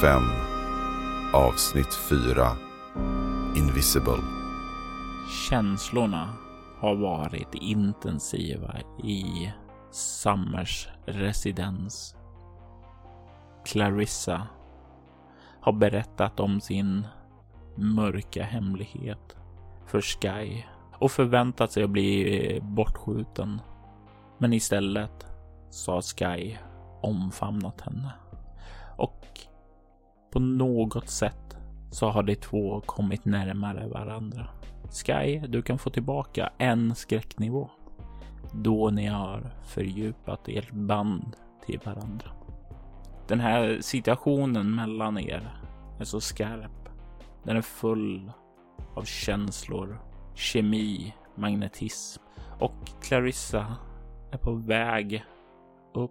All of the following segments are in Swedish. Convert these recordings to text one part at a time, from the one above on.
5 Avsnitt 4 Invisible Känslorna har varit intensiva i Summers residens. Clarissa har berättat om sin mörka hemlighet för Sky och förväntat sig att bli eh, bortskjuten. Men istället så har Sky omfamnat henne. Och på något sätt så har de två kommit närmare varandra. Sky, du kan få tillbaka en skräcknivå då ni har fördjupat ert band till varandra. Den här situationen mellan er är så skarp. Den är full av känslor, kemi, magnetism och Clarissa är på väg upp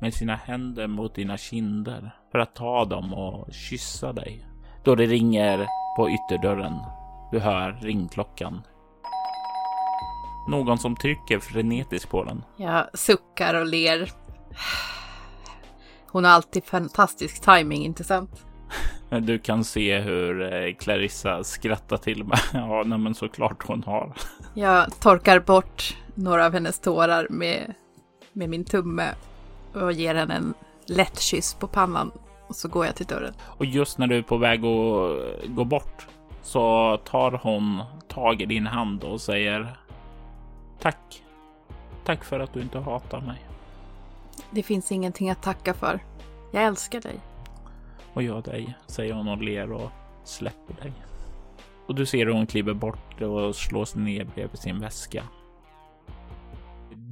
med sina händer mot dina kinder för att ta dem och kyssa dig. Då det ringer på ytterdörren. Du hör ringklockan. Någon som trycker frenetiskt på den. Jag suckar och ler. Hon har alltid fantastisk timing, inte sant? Du kan se hur eh, Clarissa skrattar till mig. Ja, nej, men såklart hon har. Jag torkar bort några av hennes tårar med, med min tumme och ger henne en lätt kyss på pannan och så går jag till dörren. Och just när du är på väg att gå bort så tar hon tag i din hand och säger tack. Tack för att du inte hatar mig. Det finns ingenting att tacka för. Jag älskar dig. Och jag dig, säger hon och ler och släpper dig. Och du ser hur hon kliver bort och slår sig ner bredvid sin väska.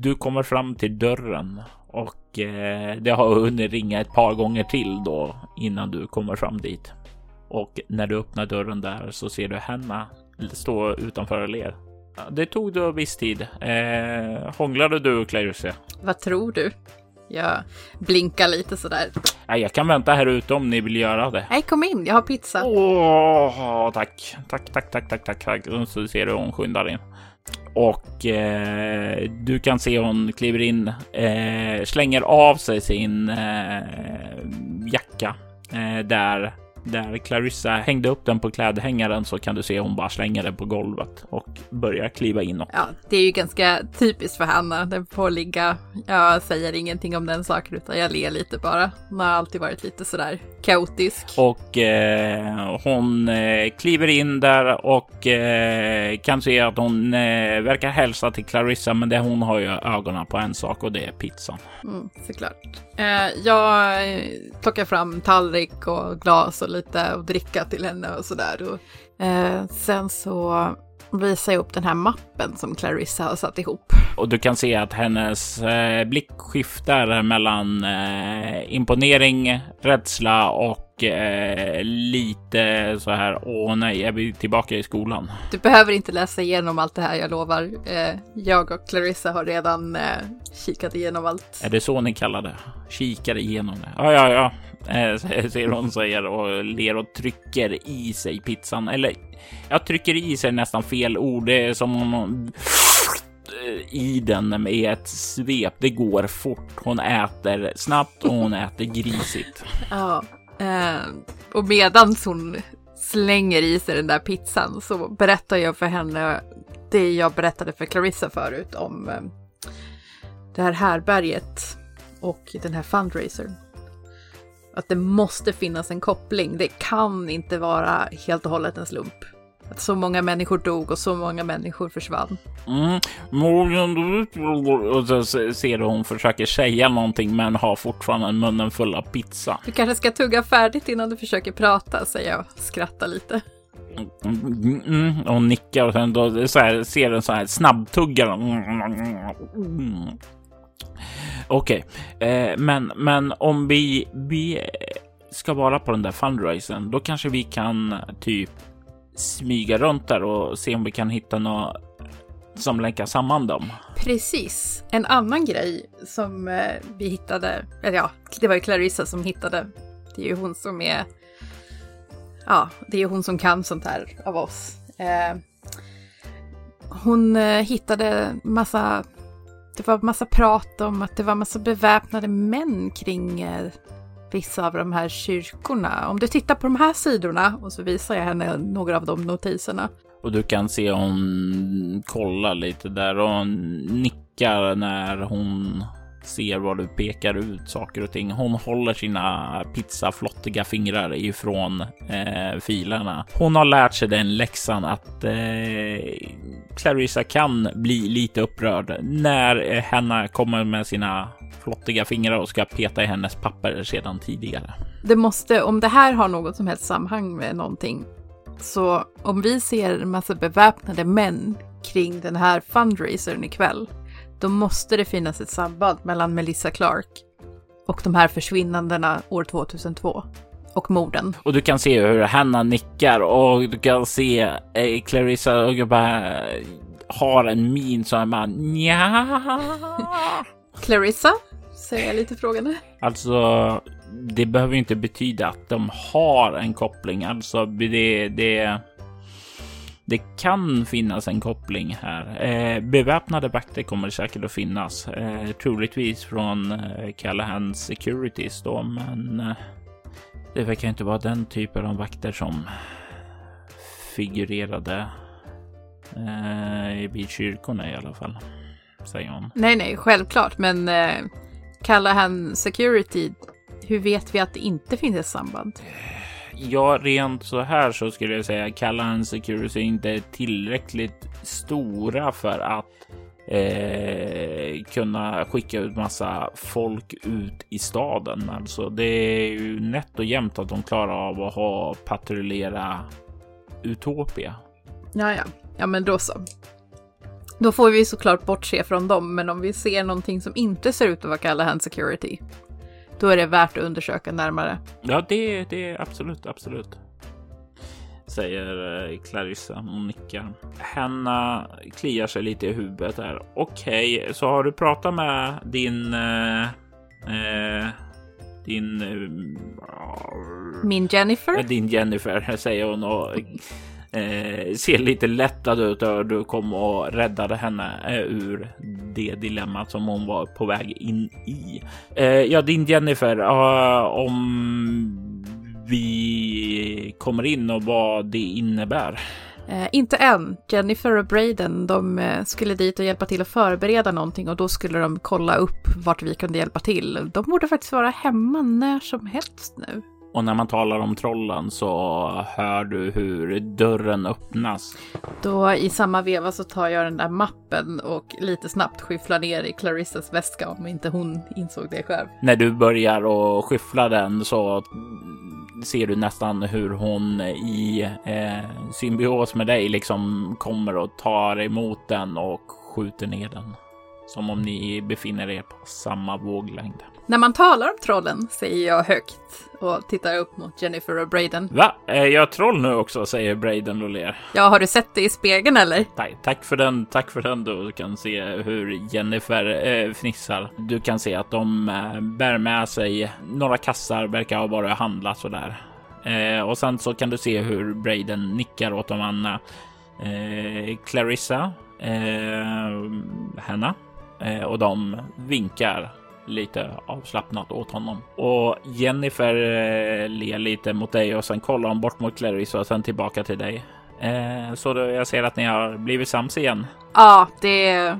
Du kommer fram till dörren och eh, det har hunnit ringa ett par gånger till då innan du kommer fram dit. Och när du öppnar dörren där så ser du henne stå utanför och ler. Det tog då viss tid. Eh, hånglade du Clarissa? Vad tror du? Jag blinkar lite sådär. Nej, jag kan vänta här ute om ni vill göra det. Nej, kom in. Jag har pizza. Åh, tack. Tack, tack, tack, tack, tack, tack. Så ser du hon skyndar in. Och eh, du kan se hon kliver in, eh, slänger av sig sin eh, jacka eh, där där Clarissa hängde upp den på klädhängaren så kan du se hon bara slänger den på golvet och börjar kliva inåt. Ja, det är ju ganska typiskt för Hanna. Den får ligga. Jag säger ingenting om den saken utan jag ler lite bara. Hon har alltid varit lite sådär kaotisk. Och eh, hon eh, kliver in där och eh, kan se att hon eh, verkar hälsa till Clarissa, men det hon har ju ögonen på en sak och det är pizzan. Mm, såklart. Eh, jag plockar fram tallrik och glas och lite och dricka till henne och sådär. Eh, sen så visar jag upp den här mappen som Clarissa har satt ihop. Och du kan se att hennes eh, blick skiftar mellan eh, imponering, rädsla och eh, lite så här. Åh nej, är vi tillbaka i skolan? Du behöver inte läsa igenom allt det här, jag lovar. Eh, jag och Clarissa har redan eh, kikat igenom allt. Är det så ni kallar det? Kikar igenom det? Ja, ja, ja. Eh, ser hon säger och ler och trycker i sig pizzan. Eller jag trycker i sig nästan fel ord. Det är som hon i den med ett svep. Det går fort. Hon äter snabbt och hon äter grisigt. Ja, eh, och medan hon slänger i sig den där pizzan så berättar jag för henne det jag berättade för Clarissa förut om eh, det här härberget och den här fundraisern. Att det måste finnas en koppling. Det kan inte vara helt och hållet en slump. Att så många människor dog och så många människor försvann. Mm. Och så ser du hon försöker säga någonting men har fortfarande munnen full av pizza. Du kanske ska tugga färdigt innan du försöker prata, säger jag och skrattar lite. Mm, mm, och nickar och sen då så här, ser en så här snabbtuggar. Okej, okay. eh, men, men om vi, vi ska vara på den där fundraisen, då kanske vi kan typ smyga runt där och se om vi kan hitta något som länkar samman dem. Precis. En annan grej som eh, vi hittade, eller ja, det var ju Clarissa som hittade. Det är ju hon som är, ja, det är hon som kan sånt här av oss. Eh, hon eh, hittade massa, det var massa prat om att det var massa beväpnade män kring eh, vissa av de här kyrkorna. Om du tittar på de här sidorna och så visar jag henne några av de notiserna. Och du kan se hon kollar lite där och nickar när hon ser vad du pekar ut saker och ting. Hon håller sina pizzaflottiga fingrar ifrån eh, filerna. Hon har lärt sig den läxan att eh, Clarissa kan bli lite upprörd när eh, Hanna kommer med sina flottiga fingrar och ska peta i hennes papper sedan tidigare. Det måste, om det här har något som helst sammanhang med någonting, så om vi ser en massa beväpnade män kring den här fundraisern ikväll, då måste det finnas ett samband mellan Melissa Clark och de här försvinnandena år 2002 och morden. Och du kan se hur Hanna nickar och du kan se eh, Clarissa och bara har en min som är nja. Clarissa? Säger jag lite frågande. Alltså, det behöver inte betyda att de har en koppling. Alltså, det, det, det kan finnas en koppling här. Eh, beväpnade vakter kommer säkert att finnas, eh, troligtvis från eh, Callahan Securities då, men eh, det verkar inte vara den typen av vakter som figurerade eh, vid kyrkorna i alla fall, säger hon. Nej, nej, självklart, men eh, Callahan Security, hur vet vi att det inte finns ett samband? Ja, rent så här så skulle jag säga Callahan Security inte är tillräckligt stora för att eh, kunna skicka ut massa folk ut i staden. Alltså, det är ju nätt och jämnt att de klarar av att ha patrullera Utopia. Ja, ja, ja, men då så. Då får vi såklart bortse från dem, men om vi ser någonting som inte ser ut att vara Callahan Security, då är det värt att undersöka närmare. Ja, det, det är absolut, absolut. Säger eh, Clarissa och nickar. Hanna kliar sig lite i huvudet där. Okej, okay, så har du pratat med din... Eh, eh din... Eh, Min Jennifer? Din Jennifer, säger hon och eh, ser lite lättad ut och du kom och räddade henne eh, ur det dilemmat som hon var på väg in i. Eh, ja, din Jennifer, uh, om vi kommer in och vad det innebär. Eh, inte än. Jennifer och Braden, de eh, skulle dit och hjälpa till att förbereda någonting och då skulle de kolla upp vart vi kunde hjälpa till. De borde faktiskt vara hemma när som helst nu. Och när man talar om trollen så hör du hur dörren öppnas. Då i samma veva så tar jag den där mappen och lite snabbt skyfflar ner i Clarissas väska om inte hon insåg det själv. När du börjar och skyffla den så ser du nästan hur hon i eh, symbios med dig liksom kommer och tar emot den och skjuter ner den. Som om ni befinner er på samma våglängd. När man talar om trollen säger jag högt och tittar upp mot Jennifer och Braden. Va? Är jag troll nu också? säger Braden och ler. Ja, har du sett det i spegeln eller? Tack, tack för den. Tack för den. Du kan se hur Jennifer eh, fnissar. Du kan se att de eh, bär med sig några kassar, verkar ha varit och handlat sådär. Eh, och sen så kan du se hur Braden nickar åt de andra. Eh, Clarissa, eh, Hanna eh, och de vinkar lite avslappnat åt honom. Och Jennifer eh, ler lite mot dig och sen kollar hon bort mot Clarice och sen tillbaka till dig. Eh, så då jag ser att ni har blivit sams igen. Ja, det är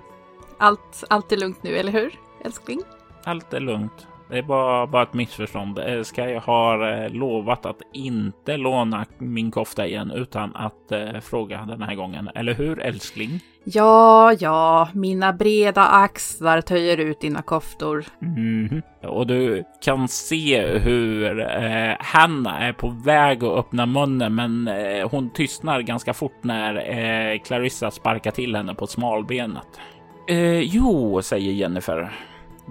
allt, allt är lugnt nu, eller hur älskling? Allt är lugnt. Det var bara ett missförstånd. Eh, Sky har eh, lovat att inte låna min kofta igen utan att eh, fråga den här gången. Eller hur älskling? Ja, ja, mina breda axlar töjer ut dina koftor. Mhm. Och du kan se hur eh, Hanna är på väg att öppna munnen, men eh, hon tystnar ganska fort när eh, Clarissa sparkar till henne på smalbenet. Eh, jo, säger Jennifer.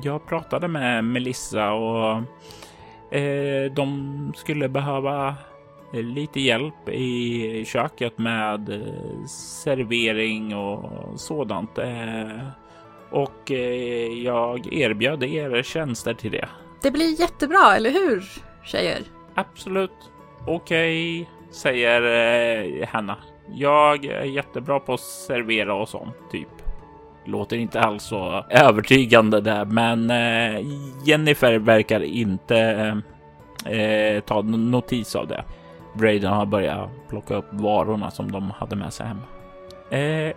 Jag pratade med Melissa och eh, de skulle behöva eh, lite hjälp i köket med eh, servering och sådant. Eh, och eh, jag erbjöd er tjänster till det. Det blir jättebra, eller hur, tjejer? Absolut. Okej, säger eh, Hanna. Jag är jättebra på att servera och sånt, typ. Låter inte alls så övertygande där, men eh, Jennifer verkar inte eh, ta notis av det. Braden har börjat plocka upp varorna som de hade med sig hem. Eh,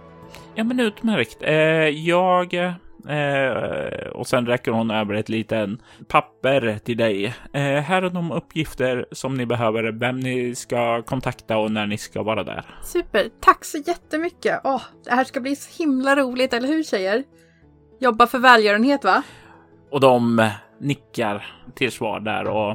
ja, men utmärkt. Eh, jag Eh, och sen räcker hon över ett liten papper till dig. Eh, här är de uppgifter som ni behöver, vem ni ska kontakta och när ni ska vara där. Super, tack så jättemycket. Åh, det här ska bli så himla roligt, eller hur tjejer? Jobba för välgörenhet, va? Och de nickar till svar där och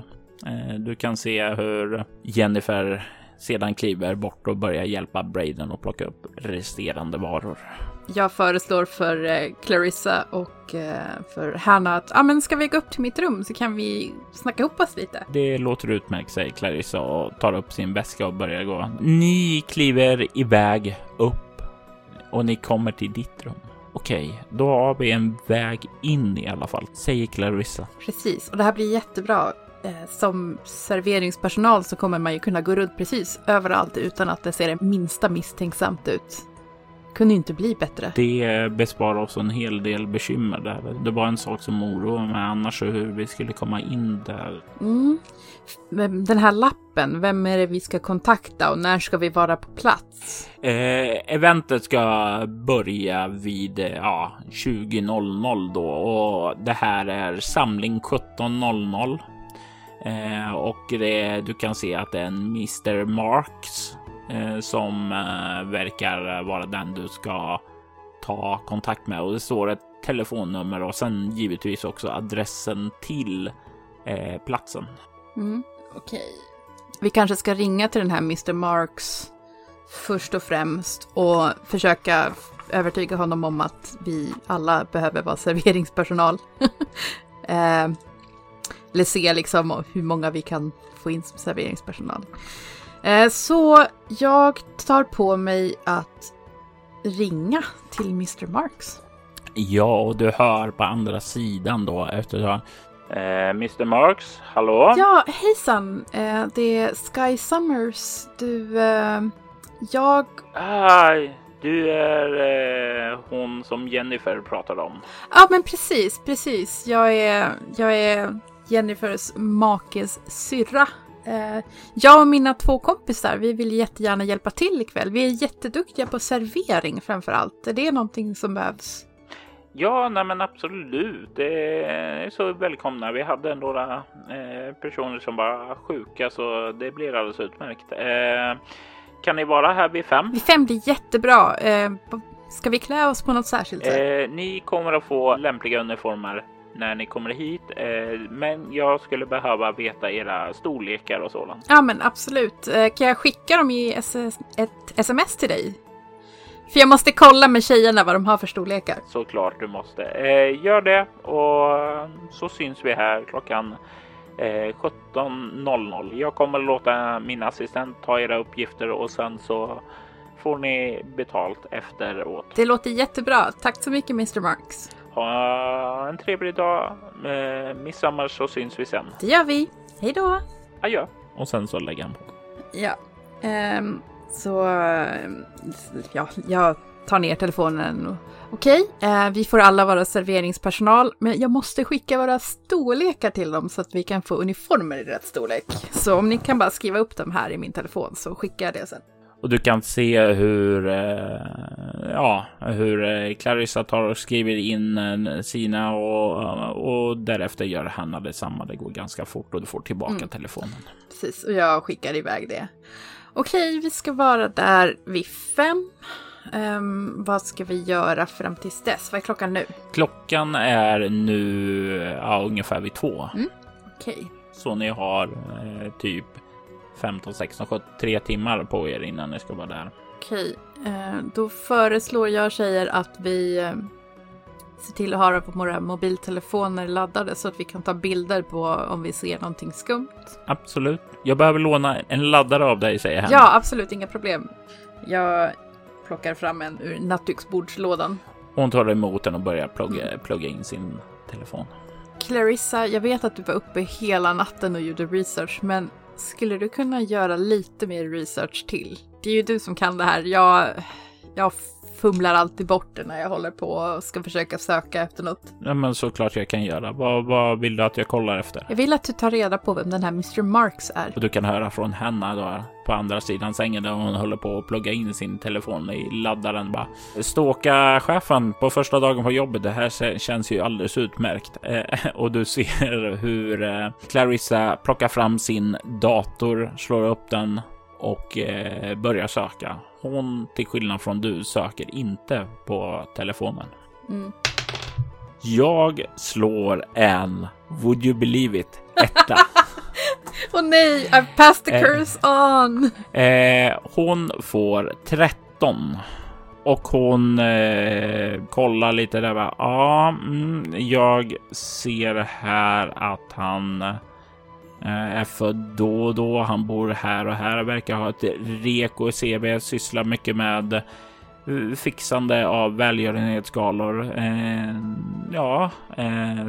eh, du kan se hur Jennifer sedan kliver bort och börjar hjälpa Braden att plocka upp resterande varor. Jag föreslår för eh, Clarissa och eh, för Hanna att ah, men ska vi gå upp till mitt rum så kan vi snacka ihop oss lite. Det låter utmärkt, säger Clarissa och tar upp sin väska och börjar gå. Ni kliver iväg upp och ni kommer till ditt rum. Okej, då har vi en väg in i alla fall, säger Clarissa. Precis, och det här blir jättebra. Eh, Som serveringspersonal så kommer man ju kunna gå runt precis överallt utan att det ser det minsta misstänksamt ut. Kunde inte bli bättre. Det besparar oss en hel del bekymmer där. Det var en sak som oroar mig annars hur vi skulle komma in där. Mm. Den här lappen, vem är det vi ska kontakta och när ska vi vara på plats? Eh, eventet ska börja vid eh, ja, 20.00 då och det här är samling 17.00. Eh, och det, du kan se att det är en Mr Marks Eh, som eh, verkar vara den du ska ta kontakt med och det står ett telefonnummer och sen givetvis också adressen till eh, platsen. Mm. Okej. Vi kanske ska ringa till den här Mr Marks först och främst och försöka övertyga honom om att vi alla behöver vara serveringspersonal. eh, eller se liksom hur många vi kan få in som serveringspersonal. Eh, så jag tar på mig att ringa till Mr Marks. Ja, och du hör på andra sidan då efter ett tag. Eh, Mr Marks, hallå? Ja, hejsan! Eh, det är Sky Summers. Du, eh, jag... Hej, du är eh, hon som Jennifer pratade om. Ja, men precis, precis. Jag är, jag är Jennifers makes syrra. Eh, jag och mina två kompisar, vi vill jättegärna hjälpa till ikväll. Vi är jätteduktiga på servering framför allt. Är det någonting som behövs? Ja, nej men absolut. Det är så välkomna. Vi hade några eh, personer som var sjuka så det blir alldeles utmärkt. Eh, kan ni vara här vid fem? Vid fem blir jättebra. Ska vi klä oss på något särskilt sätt? Eh, ni kommer att få lämpliga uniformer när ni kommer hit, eh, men jag skulle behöva veta era storlekar och sådant. Ja, men absolut. Eh, kan jag skicka dem i ett sms till dig? För jag måste kolla med tjejerna vad de har för storlekar. Såklart du måste. Eh, gör det och så syns vi här klockan eh, 17.00. Jag kommer låta min assistent ta era uppgifter och sen så får ni betalt efteråt. Det låter jättebra. Tack så mycket Mr Marks. Ha en trevlig dag. Eh, midsommar så syns vi sen. Det gör vi. Hej då! Adjö. Och sen så lägger han på. Ja, ehm, så ja, jag tar ner telefonen. Okej, eh, vi får alla vara serveringspersonal, men jag måste skicka våra storlekar till dem så att vi kan få uniformer i rätt storlek. Så om ni kan bara skriva upp dem här i min telefon så skickar jag det sen. Och du kan se hur, eh, ja, hur eh, Clarissa tar och skriver in eh, sina och, och därefter gör Hanna detsamma. Det går ganska fort och du får tillbaka mm. telefonen. Precis, och jag skickar iväg det. Okej, vi ska vara där vid fem. Um, vad ska vi göra fram tills dess? Vad är klockan nu? Klockan är nu ja, ungefär vid två. Mm. Okej. Så ni har eh, typ 15, 16, 17, tre timmar på er innan ni ska vara där. Okej, eh, då föreslår jag tjejer att vi eh, ser till att ha våra mobiltelefoner laddade så att vi kan ta bilder på om vi ser någonting skumt. Absolut. Jag behöver låna en laddare av dig, säger han. Ja, absolut, inga problem. Jag plockar fram en ur nattduksbordslådan. Hon tar emot den och börjar plugga, plugga in sin telefon. Clarissa, jag vet att du var uppe hela natten och gjorde research, men skulle du kunna göra lite mer research till? Det är ju du som kan det här. Jag, jag fumlar alltid bort det när jag håller på och ska försöka söka efter något. Ja, men såklart jag kan göra. Vad, vad vill du att jag kollar efter? Jag vill att du tar reda på vem den här Mr. Marks är. Och du kan höra från henne då på andra sidan sängen där hon håller på att plugga in sin telefon i laddaren. Bara ståka chefen på första dagen på jobbet. Det här känns ju alldeles utmärkt. Eh, och du ser hur eh, Clarissa plockar fram sin dator, slår upp den och eh, börjar söka. Hon, till skillnad från du, söker inte på telefonen. Mm. Jag slår en, would you believe it, etta. Åh oh, nej, I've passed the eh, curse on. Eh, hon får 13. Och hon eh, kollar lite där. Ja, mm, jag ser här att han Eh, är född då och då. Han bor här och här. Verkar ha ett reko CV. Sysslar mycket med eh, fixande av välgörenhetsgalor. Eh, ja,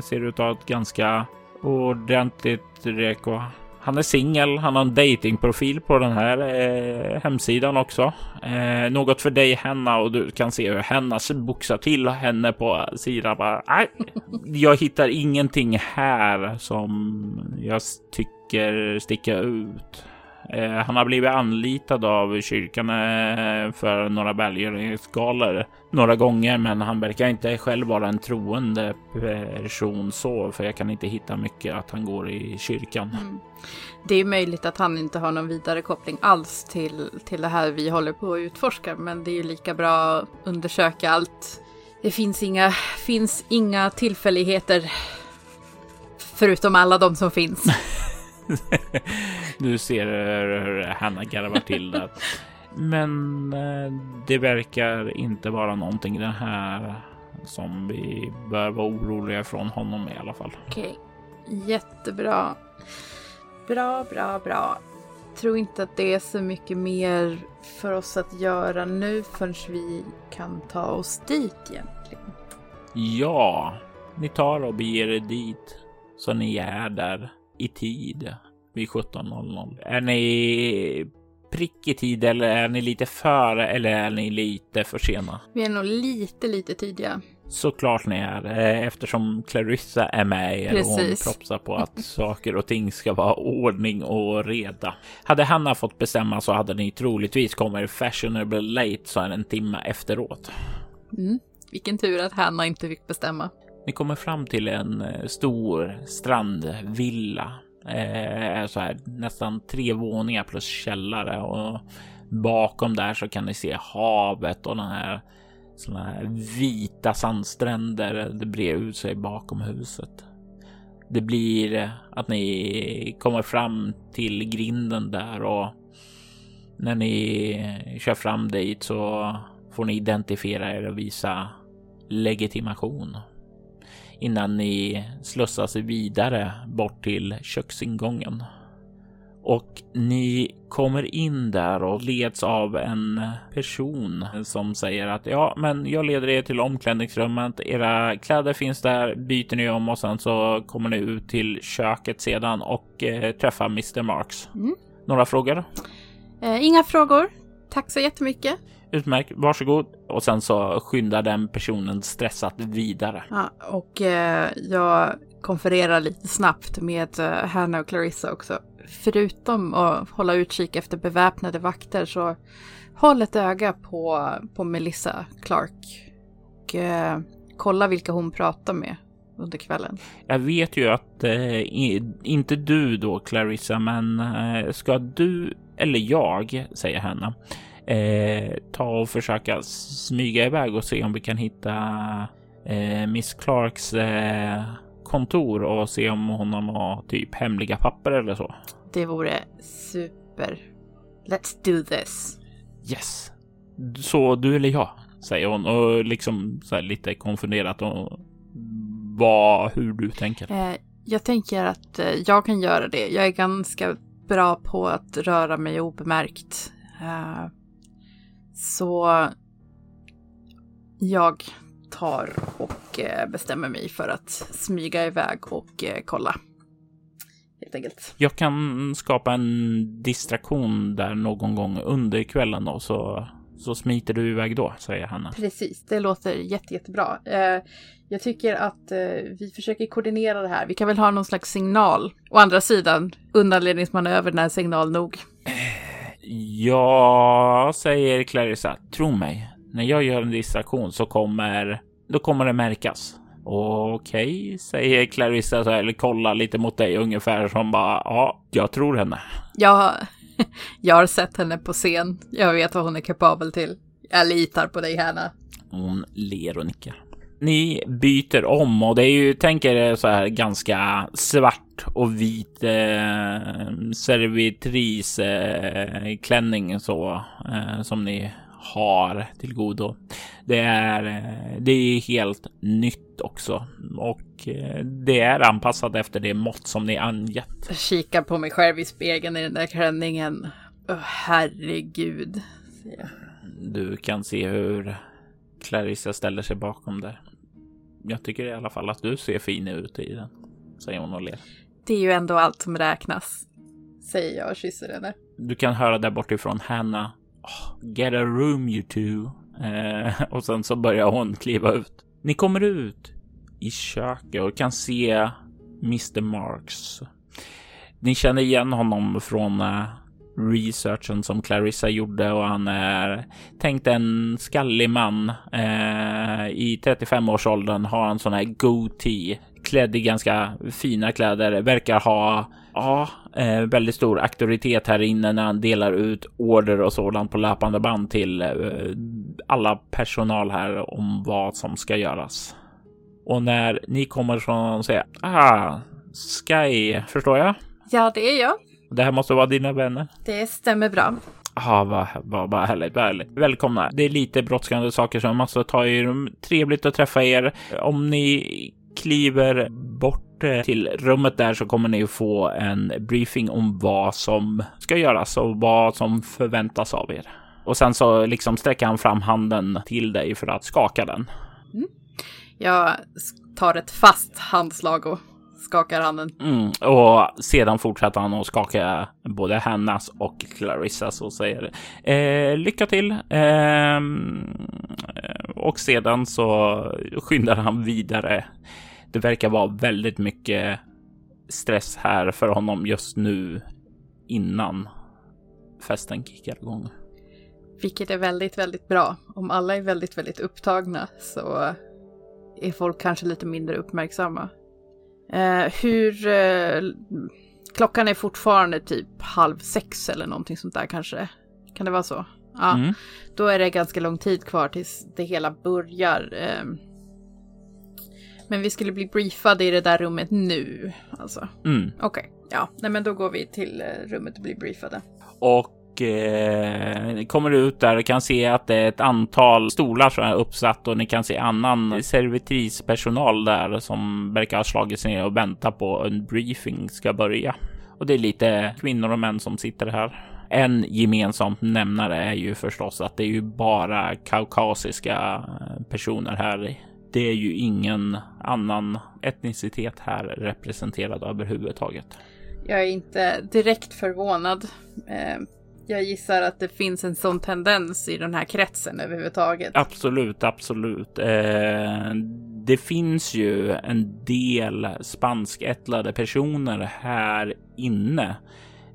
ser ut att ha ett ganska ordentligt reko. Han är singel. Han har en datingprofil på den här eh, hemsidan också. Eh, något för dig Henna och du kan se hur Henna boxar till henne på sidan. Bara, Nej, jag hittar ingenting här som jag tycker sticker ut. Eh, han har blivit anlitad av kyrkan eh, för några välgörenhetsgalor några gånger, men han verkar inte själv vara en troende person så, för jag kan inte hitta mycket att han går i kyrkan. Mm. Det är möjligt att han inte har någon vidare koppling alls till, till det här vi håller på att utforska, men det är ju lika bra att undersöka allt. Det finns inga, finns inga tillfälligheter förutom alla de som finns. du ser hur Hanna garvar till där. Men eh, det verkar inte vara någonting det här som vi bör vara oroliga från honom i alla fall. Okej, jättebra. Bra, bra, bra. Tror inte att det är så mycket mer för oss att göra nu förrän vi kan ta oss dit egentligen. Ja, ni tar och beger er dit så ni är där i tid vid 17.00. Är ni prick i tid eller är ni lite före eller är ni lite för sena? Vi är nog lite, lite tidiga. Såklart ni är eh, eftersom Clarissa är med er och hon propsar på att saker och ting ska vara ordning och reda. Hade Hanna fått bestämma så hade ni troligtvis kommit fashionable late så en timme efteråt. Mm. Vilken tur att Hanna inte fick bestämma. Ni kommer fram till en eh, stor strandvilla. Eh, så här, nästan tre våningar plus källare och bakom där så kan ni se havet och den här såna här vita sandstränder. Det brer ut sig bakom huset. Det blir eh, att ni kommer fram till grinden där och när ni kör fram dit så får ni identifiera er och visa legitimation innan ni slussas vidare bort till köksingången. Och ni kommer in där och leds av en person som säger att ja, men jag leder er till omklädningsrummet. Era kläder finns där, byter ni om och sen så kommer ni ut till köket sedan och eh, träffar Mr Marks. Mm. Några frågor? Eh, inga frågor. Tack så jättemycket. Utmärkt, varsågod. Och sen så skyndar den personen stressat vidare. Ja, och eh, jag konfererar lite snabbt med eh, Hanna och Clarissa också. förutom att hålla utkik efter beväpnade vakter så håll ett öga på, på Melissa Clark. Och eh, kolla vilka hon pratar med under kvällen. Jag vet ju att eh, inte du då Clarissa, men eh, ska du eller jag, säger Hanna, eh, ta och försöka smyga iväg och se om vi kan hitta eh, Miss Clarks eh, kontor och se om hon har typ hemliga papper eller så. Det vore super. Let's do this. Yes. Så du eller jag, säger hon och liksom så lite konfunderat och vad, hur du tänker. Eh, jag tänker att eh, jag kan göra det. Jag är ganska bra på att röra mig obemärkt. Så jag tar och eh, bestämmer mig för att smyga iväg och eh, kolla. Helt enkelt. Jag kan skapa en distraktion där någon gång under kvällen då, så, så smiter du iväg då, säger Hanna. Precis, det låter jätte, jättebra. Eh, jag tycker att vi försöker koordinera det här. Vi kan väl ha någon slags signal. Å andra sidan, undanledningsmanöver är signal nog. Ja, säger Clarissa. Tro mig, när jag gör en distraktion så kommer, då kommer det märkas. Okej, okay, säger Clarissa så här, eller kollar lite mot dig ungefär som bara, ja, jag tror henne. Jag, jag har sett henne på scen. Jag vet vad hon är kapabel till. Jag litar på dig, Hanna. Hon ler och nickar. Ni byter om och det är ju, tänker så här ganska svart och vit eh, servitrisklänning eh, så eh, som ni har till godo. Det är, eh, det är helt nytt också och eh, det är anpassat efter det mått som ni angett. Jag kikar på mig själv i spegeln i den där klänningen. Oh, herregud. Du kan se hur Clarissa ställer sig bakom där. Jag tycker i alla fall att du ser fin ut i den, säger hon och ler. Det är ju ändå allt som räknas, säger jag och kysser henne. Du kan höra där bortifrån Hanna. Oh, get a room you two. Eh, och sen så börjar hon kliva ut. Ni kommer ut i köket och kan se Mr Marks. Ni känner igen honom från eh, researchen som Clarissa gjorde och han är tänkt en skallig man eh, i 35-årsåldern har han sån här goatee klädd i ganska fina kläder, verkar ha ja, eh, väldigt stor auktoritet här inne när han delar ut order och sådant på löpande band till eh, alla personal här om vad som ska göras. Och när ni kommer från och säger ah, Sky, förstår jag? Ja, det är jag. Det här måste vara dina vänner. Det stämmer bra. Ja, vad, vad, vad härligt, vad härligt. Välkomna. Det är lite brådskande saker som jag måste ta i rum. Trevligt att träffa er. Om ni kliver bort eh, till rummet där så kommer ni få en briefing om vad som ska göras och vad som förväntas av er. Och sen så liksom sträcker han fram handen till dig för att skaka den. Mm. Jag tar ett fast handslag och skakar handen. Mm, och sedan fortsätter han att skaka både Hannas och Clarissas och säger eh, lycka till. Eh, och sedan så skyndar han vidare. Det verkar vara väldigt mycket stress här för honom just nu innan festen kickar igång. Vilket är väldigt, väldigt bra. Om alla är väldigt, väldigt upptagna så är folk kanske lite mindre uppmärksamma. Eh, hur... Eh, klockan är fortfarande typ halv sex eller någonting sånt där kanske. Kan det vara så? Ja. Mm. Då är det ganska lång tid kvar tills det hela börjar. Eh. Men vi skulle bli briefade i det där rummet nu. Alltså. Mm. Okej, okay. ja. Nej men då går vi till eh, rummet och blir briefade. Och eh, kommer ut där och kan se att det är ett antal stolar som är uppsatt och ni kan se annan servitrispersonal där som verkar ha slagit sig ner och väntar på en briefing ska börja. Och det är lite kvinnor och män som sitter här. En gemensam nämnare är ju förstås att det är ju bara kaukasiska personer här. Det är ju ingen annan etnicitet här representerad överhuvudtaget. Jag är inte direkt förvånad. Eh, Eh, jag gissar att det finns en sån tendens i den här kretsen överhuvudtaget. Absolut, absolut. Eh, det finns ju en del spanskättlade personer här inne.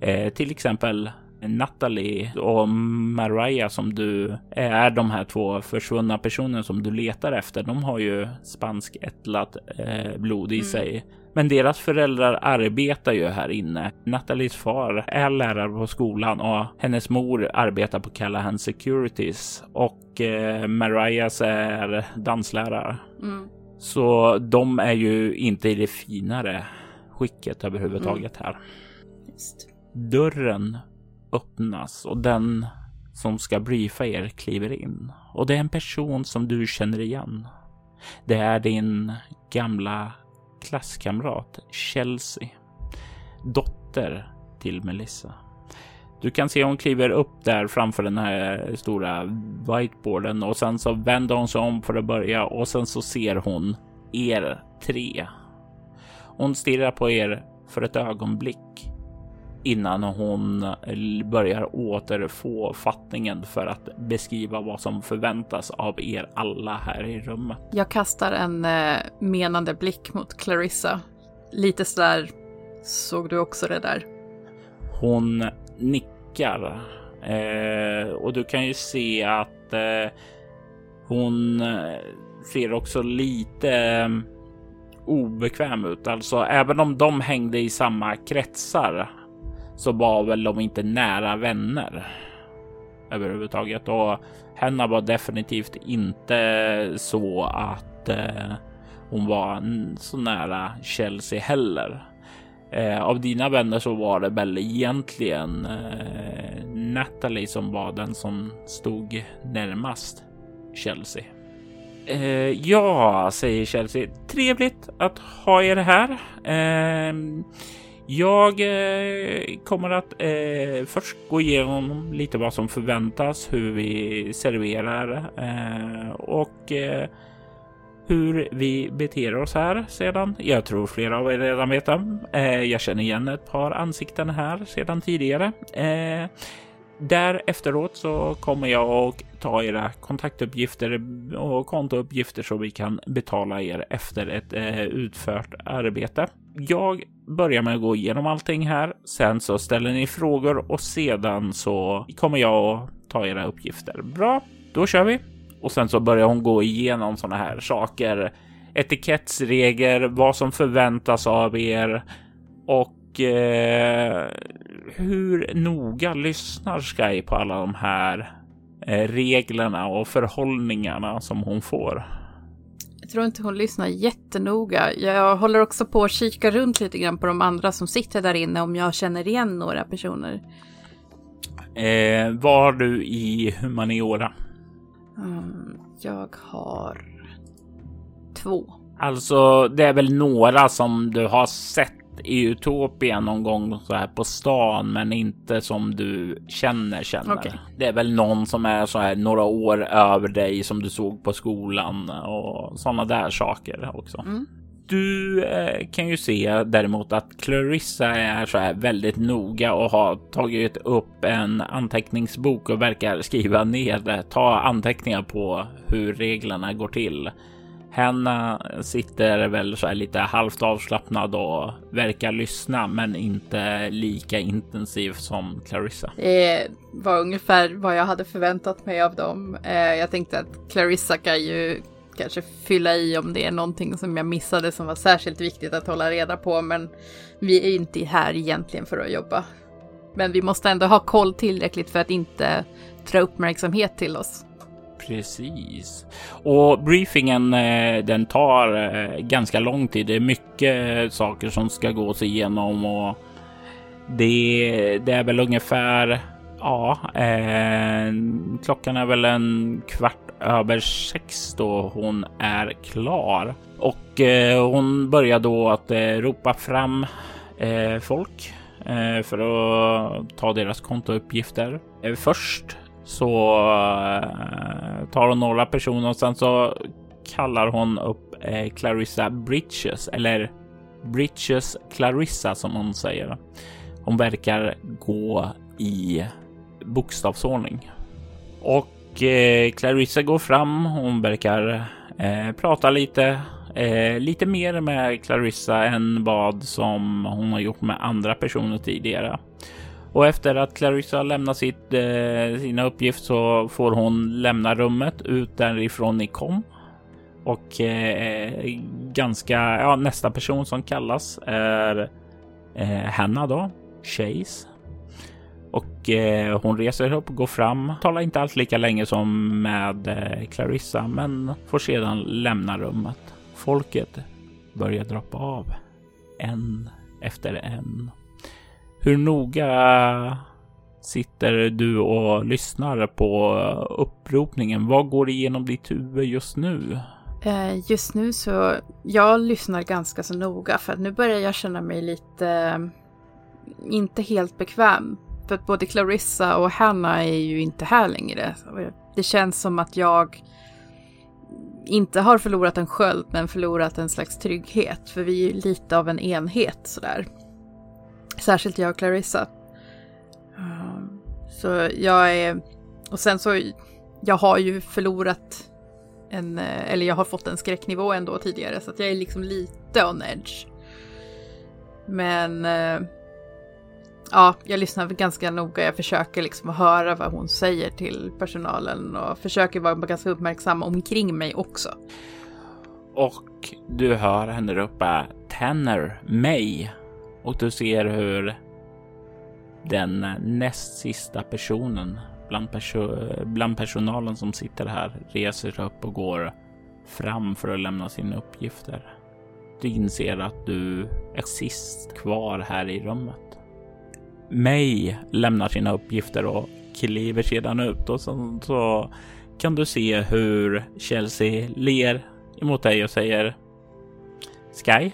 Eh, till exempel Natalie och Mariah som du är de här två försvunna personerna som du letar efter. De har ju spanskättlat eh, blod i mm. sig. Men deras föräldrar arbetar ju här inne. Nathalies far är lärare på skolan och hennes mor arbetar på Callahan Securities och eh, Mariahs är danslärare. Mm. Så de är ju inte i det finare skicket överhuvudtaget mm. här. Just. Dörren öppnas och den som ska briefa er kliver in. Och det är en person som du känner igen. Det är din gamla klasskamrat Chelsea. Dotter till Melissa. Du kan se hon kliver upp där framför den här stora whiteboarden och sen så vänder hon sig om för att börja och sen så ser hon er tre. Hon stirrar på er för ett ögonblick innan hon börjar återfå fattningen för att beskriva vad som förväntas av er alla här i rummet. Jag kastar en eh, menande blick mot Clarissa. Lite sådär, såg du också det där? Hon nickar eh, och du kan ju se att eh, hon eh, ser också lite eh, obekväm ut. Alltså även om de hängde i samma kretsar så var väl de inte nära vänner överhuvudtaget och henne var definitivt inte så att eh, hon var så nära Chelsea heller. Eh, av dina vänner så var det väl egentligen eh, Natalie som var den som stod närmast Chelsea. Eh, ja, säger Chelsea. Trevligt att ha er här. Ehm, jag eh, kommer att eh, först gå igenom lite vad som förväntas, hur vi serverar eh, och eh, hur vi beter oss här sedan. Jag tror flera av er redan vet det. Eh, jag känner igen ett par ansikten här sedan tidigare. Eh, där efteråt så kommer jag att ta era kontaktuppgifter och kontouppgifter så vi kan betala er efter ett eh, utfört arbete. Jag börjar med att gå igenom allting här. Sen så ställer ni frågor och sedan så kommer jag att ta era uppgifter. Bra, då kör vi. Och sen så börjar hon gå igenom sådana här saker. Etikettsregler, vad som förväntas av er och eh, hur noga lyssnar Sky på alla de här eh, reglerna och förhållningarna som hon får? Tror inte hon lyssnar jättenoga. Jag håller också på att kika runt lite grann på de andra som sitter där inne om jag känner igen några personer. Eh, vad har du i humaniora? Mm, jag har två. Alltså, det är väl några som du har sett i Utopia någon gång så här på stan, men inte som du känner känner. Okay. Det är väl någon som är så här några år över dig som du såg på skolan och sådana där saker också. Mm. Du eh, kan ju se däremot att Clarissa är så här väldigt noga och har tagit upp en anteckningsbok och verkar skriva ner det, ta anteckningar på hur reglerna går till. Hanna sitter väl så här lite halvt avslappnad och verkar lyssna, men inte lika intensiv som Clarissa. Det var ungefär vad jag hade förväntat mig av dem. Eh, jag tänkte att Clarissa kan ju kanske fylla i om det är någonting som jag missade som var särskilt viktigt att hålla reda på, men vi är inte här egentligen för att jobba. Men vi måste ändå ha koll tillräckligt för att inte dra uppmärksamhet till oss. Precis. Och briefingen eh, den tar eh, ganska lång tid. Det är mycket eh, saker som ska gås igenom och det, det är väl ungefär Ja, eh, klockan är väl en kvart över sex då hon är klar och eh, hon börjar då att eh, ropa fram eh, folk eh, för att ta deras kontouppgifter. först så eh, tar hon några personer och sen så kallar hon upp eh, Clarissa Bridges eller Bridges Clarissa som hon säger. Hon verkar gå i bokstavsordning och eh, Clarissa går fram. Hon verkar eh, prata lite, eh, lite mer med Clarissa än vad som hon har gjort med andra personer tidigare. Och efter att Clarissa lämnat sitt, eh, sina uppgifter så får hon lämna rummet ut därifrån ni kom. Och eh, ganska, ja nästa person som kallas är eh, Hanna då, Chase. Och eh, hon reser upp, går fram, talar inte alls lika länge som med eh, Clarissa, men får sedan lämna rummet. Folket börjar droppa av en efter en. Hur noga sitter du och lyssnar på uppropningen? Vad går igenom ditt huvud just nu? Eh, just nu så, jag lyssnar ganska så noga för att nu börjar jag känna mig lite, eh, inte helt bekväm. För att både Clarissa och Hanna är ju inte här längre. Det känns som att jag inte har förlorat en sköld men förlorat en slags trygghet. För vi är ju lite av en enhet sådär. Särskilt jag och Clarissa. Ehm, så jag är... Och sen så, jag har ju förlorat en, eh, eller jag har fått en skräcknivå ändå tidigare så att jag är liksom lite on edge. Men eh, ja, jag lyssnar ganska noga. Jag försöker liksom höra vad hon säger till personalen och försöker vara ganska uppmärksam omkring mig också. Och du hör henne ropa Tanner, mig. Och du ser hur den näst sista personen bland, perso bland personalen som sitter här reser upp och går fram för att lämna sina uppgifter. Du inser att du är sist kvar här i rummet. May lämnar sina uppgifter och kliver sedan ut och så, så kan du se hur Chelsea ler emot dig och säger Sky?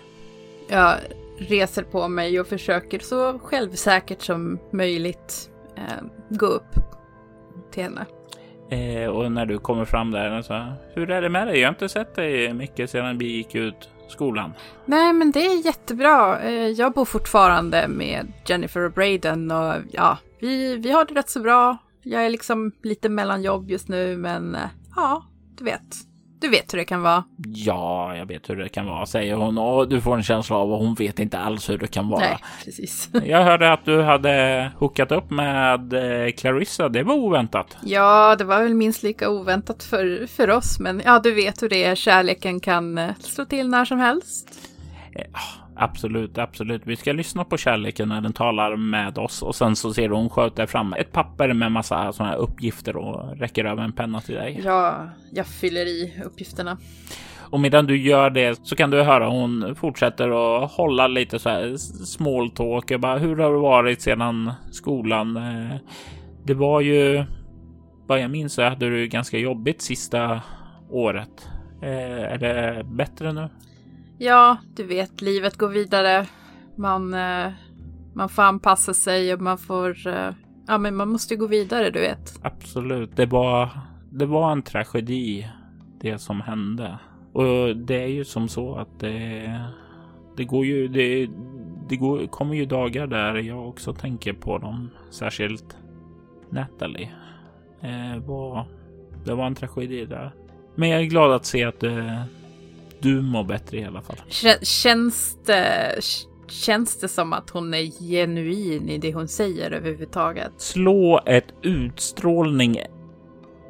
Jag reser på mig och försöker så självsäkert som möjligt eh, gå upp till henne. Eh, och när du kommer fram där, så, hur är det med dig? Jag har inte sett dig mycket sedan vi gick ut skolan? Nej, men det är jättebra. Eh, jag bor fortfarande med Jennifer och Braden och ja, vi, vi har det rätt så bra. Jag är liksom lite mellan jobb just nu, men eh, ja, du vet. Du vet hur det kan vara. Ja, jag vet hur det kan vara, säger hon och du får en känsla av att hon vet inte alls hur det kan vara. Nej, precis. jag hörde att du hade hookat upp med eh, Clarissa. Det var oväntat. Ja, det var väl minst lika oväntat för, för oss, men ja, du vet hur det är. Kärleken kan eh, slå till när som helst. Eh, Absolut, absolut. Vi ska lyssna på kärleken när den talar med oss och sen så ser du hon sköter fram ett papper med massa sådana här uppgifter och räcker över en penna till dig. Ja, jag fyller i uppgifterna. Och medan du gör det så kan du höra hon fortsätter att hålla lite så här small talk. Jag bara, hur har det varit sedan skolan? Eh, det var ju, vad jag minns så hade du ganska jobbigt sista året. Eh, är det bättre nu? Ja, du vet, livet går vidare. Man, eh, man får anpassa sig och man får... Eh, ja, men man måste gå vidare, du vet. Absolut. Det var, det var en tragedi, det som hände. Och det är ju som så att det, det går ju... Det, det går, kommer ju dagar där jag också tänker på dem. Särskilt Natalie. Eh, var, det var en tragedi där. Men jag är glad att se att det, du mår bättre i alla fall. Känns det, känns det som att hon är genuin i det hon säger överhuvudtaget? Slå ett utstrålning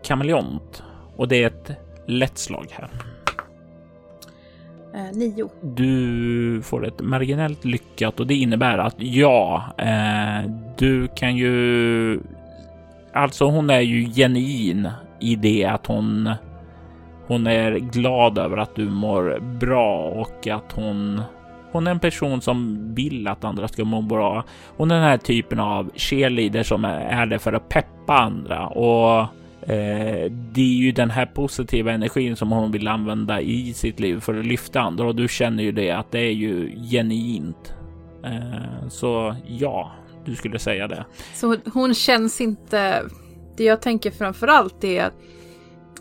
kameleont och det är ett lätt slag här. Eh, nio. Du får ett marginellt lyckat och det innebär att ja, eh, du kan ju. Alltså, hon är ju genuin i det att hon hon är glad över att du mår bra och att hon hon är en person som vill att andra ska må bra. Hon är den här typen av cheerleader som är där för att peppa andra och eh, det är ju den här positiva energin som hon vill använda i sitt liv för att lyfta andra och du känner ju det att det är ju genuint. Eh, så ja, du skulle säga det. Så hon känns inte. Det jag tänker framför allt är att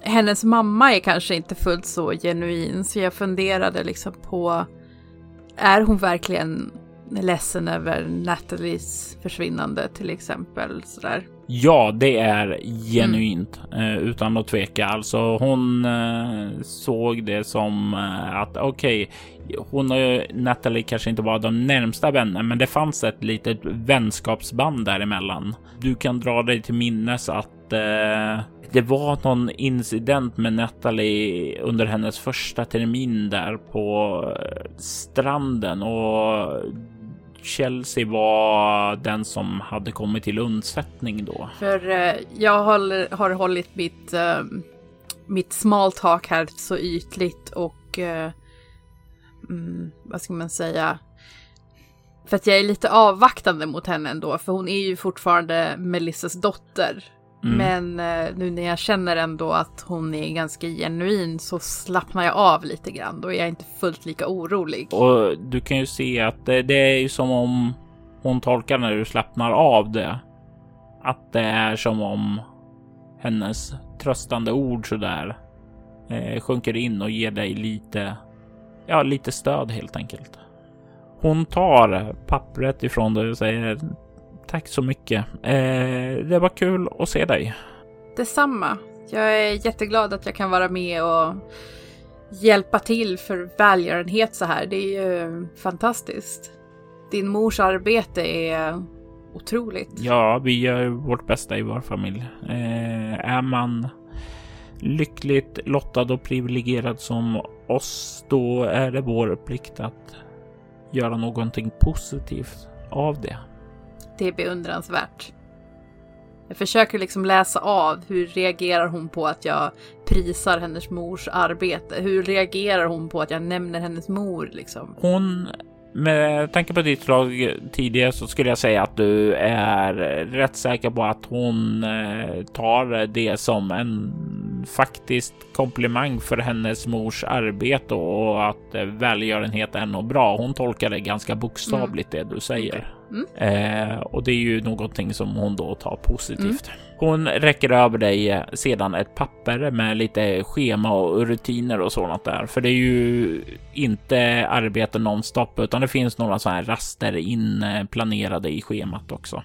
hennes mamma är kanske inte fullt så genuin, så jag funderade liksom på, är hon verkligen ledsen över Nathalies försvinnande till exempel? Sådär. Ja, det är genuint mm. utan att tveka. Alltså hon eh, såg det som eh, att okej, okay, hon och Natalie kanske inte var de närmsta vänner, men det fanns ett litet vänskapsband däremellan. Du kan dra dig till minnes att eh, det var någon incident med Natalie under hennes första termin där på eh, stranden och Chelsea var den som hade kommit till undsättning då. För eh, jag har, har hållit mitt, eh, mitt small talk här så ytligt och eh, mm, vad ska man säga? För att jag är lite avvaktande mot henne ändå, för hon är ju fortfarande Melissas dotter. Mm. Men eh, nu när jag känner ändå att hon är ganska genuin så slappnar jag av lite grann. Då är jag inte fullt lika orolig. Och du kan ju se att det, det är ju som om hon tolkar när du slappnar av det. Att det är som om hennes tröstande ord sådär eh, sjunker in och ger dig lite, ja, lite stöd helt enkelt. Hon tar pappret ifrån dig och säger Tack så mycket. Eh, det var kul att se dig. Detsamma. Jag är jätteglad att jag kan vara med och hjälpa till för välgörenhet så här. Det är ju fantastiskt. Din mors arbete är otroligt. Ja, vi gör vårt bästa i vår familj. Eh, är man lyckligt lottad och privilegierad som oss, då är det vår plikt att göra någonting positivt av det. Det är beundransvärt. Jag försöker liksom läsa av hur reagerar hon på att jag prisar hennes mors arbete? Hur reagerar hon på att jag nämner hennes mor liksom? Hon, med tanke på ditt slag tidigare så skulle jag säga att du är rätt säker på att hon eh, tar det som en faktiskt komplimang för hennes mors arbete och att välgörenhet är nog bra. Hon tolkar det ganska bokstavligt mm. det du säger. Mm. Eh, och det är ju någonting som hon då tar positivt. Mm. Hon räcker över dig eh, sedan ett papper med lite schema och rutiner och sådant där. För det är ju inte arbete nonstop utan det finns några sådana här raster inplanerade i schemat också.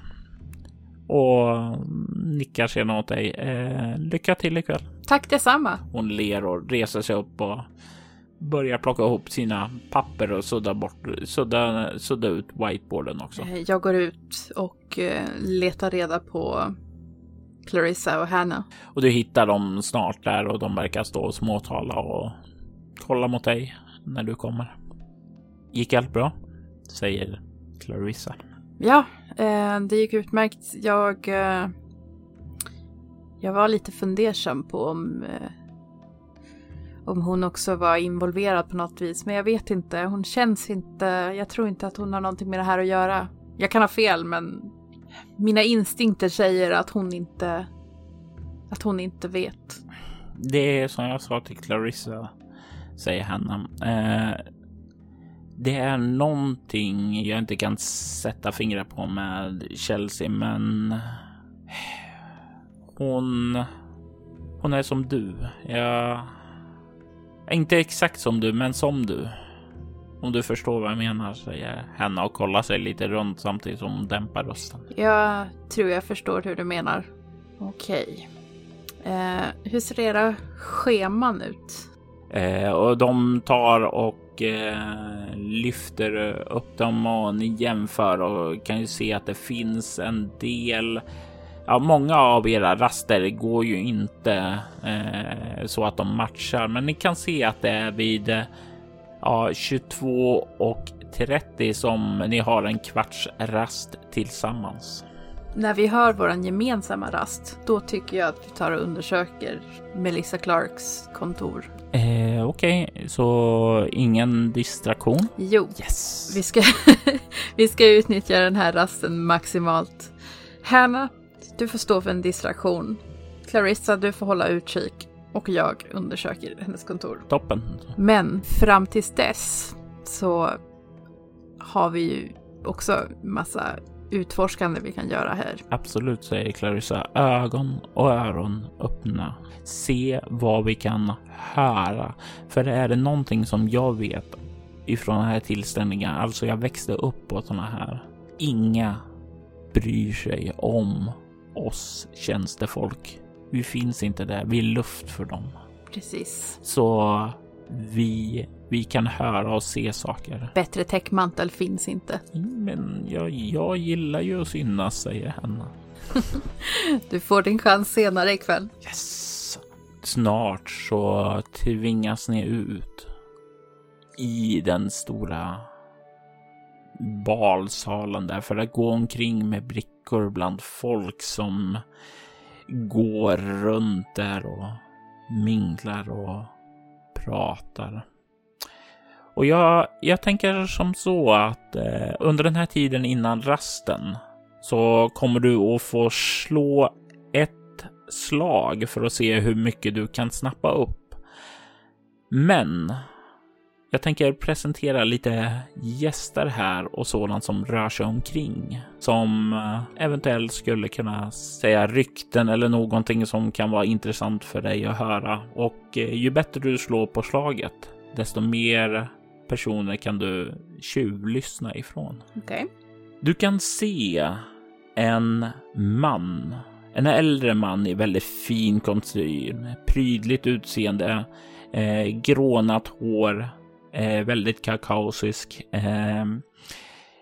Och nickar sedan åt dig. Eh, lycka till ikväll. Tack detsamma. Hon ler och reser sig upp och börjar plocka ihop sina papper och sudda bort, sudda, sudda ut whiteboarden också. Eh, jag går ut och eh, letar reda på Clarissa och Hannah. Och du hittar dem snart där och de verkar stå och småtala och kolla mot dig när du kommer. Gick allt bra? Säger Clarissa. Ja, eh, det gick utmärkt. Jag, jag var lite fundersam på om om hon också var involverad på något vis. Men jag vet inte, hon känns inte, jag tror inte att hon har någonting med det här att göra. Jag kan ha fel men mina instinkter säger att hon inte, att hon inte vet. Det är som jag sa till Clarissa, säger Hanna. Eh, det är någonting jag inte kan sätta fingrar på med Chelsea, men hon, hon är som du. Jag inte exakt som du, men som du. Om du förstår vad jag menar, säger Hanna och kollar sig lite runt samtidigt som hon dämpar rösten. Jag tror jag förstår hur du menar. Okej. Eh, hur ser era scheman ut? Eh, och de tar och eh, lyfter upp dem och ni jämför och kan ju se att det finns en del ja, många av era raster går ju inte eh, så att de matchar, men ni kan se att det är vid ja, 22 och 30 som ni har en kvarts rast tillsammans. När vi hör våran gemensamma rast, då tycker jag att vi tar och undersöker Melissa Clarks kontor. Eh, Okej, okay. så ingen distraktion? Jo, yes. vi, ska vi ska utnyttja den här rasten maximalt. Hanna, du får stå för en distraktion. Clarissa, du får hålla utkik. Och jag undersöker hennes kontor. Toppen. Men fram tills dess så har vi ju också massa utforskande vi kan göra här. Absolut, säger Clarissa. Ögon och öron öppna. Se vad vi kan höra. För är det någonting som jag vet ifrån den här tillställningen, alltså jag växte upp på sådana här. Inga bryr sig om oss tjänstefolk. Vi finns inte där. Vi är luft för dem. Precis. Så vi, vi kan höra och se saker. Bättre täckmantel finns inte. Men jag, jag gillar ju att synas, säger Hanna. Du får din chans senare ikväll. Yes! Snart så tvingas ni ut i den stora balsalen där för att gå omkring med brickor bland folk som går runt där och minglar och pratar. Och jag, jag tänker som så att eh, under den här tiden innan rasten så kommer du att få slå ett slag för att se hur mycket du kan snappa upp. Men jag tänker presentera lite gäster här och sådant som rör sig omkring som eh, eventuellt skulle kunna säga rykten eller någonting som kan vara intressant för dig att höra. Och eh, ju bättre du slår på slaget, desto mer personer kan du tjuvlyssna ifrån. Okej. Du kan se en man, en äldre man i väldigt fin kostym, prydligt utseende, eh, grånat hår, eh, väldigt kakaosisk. Eh,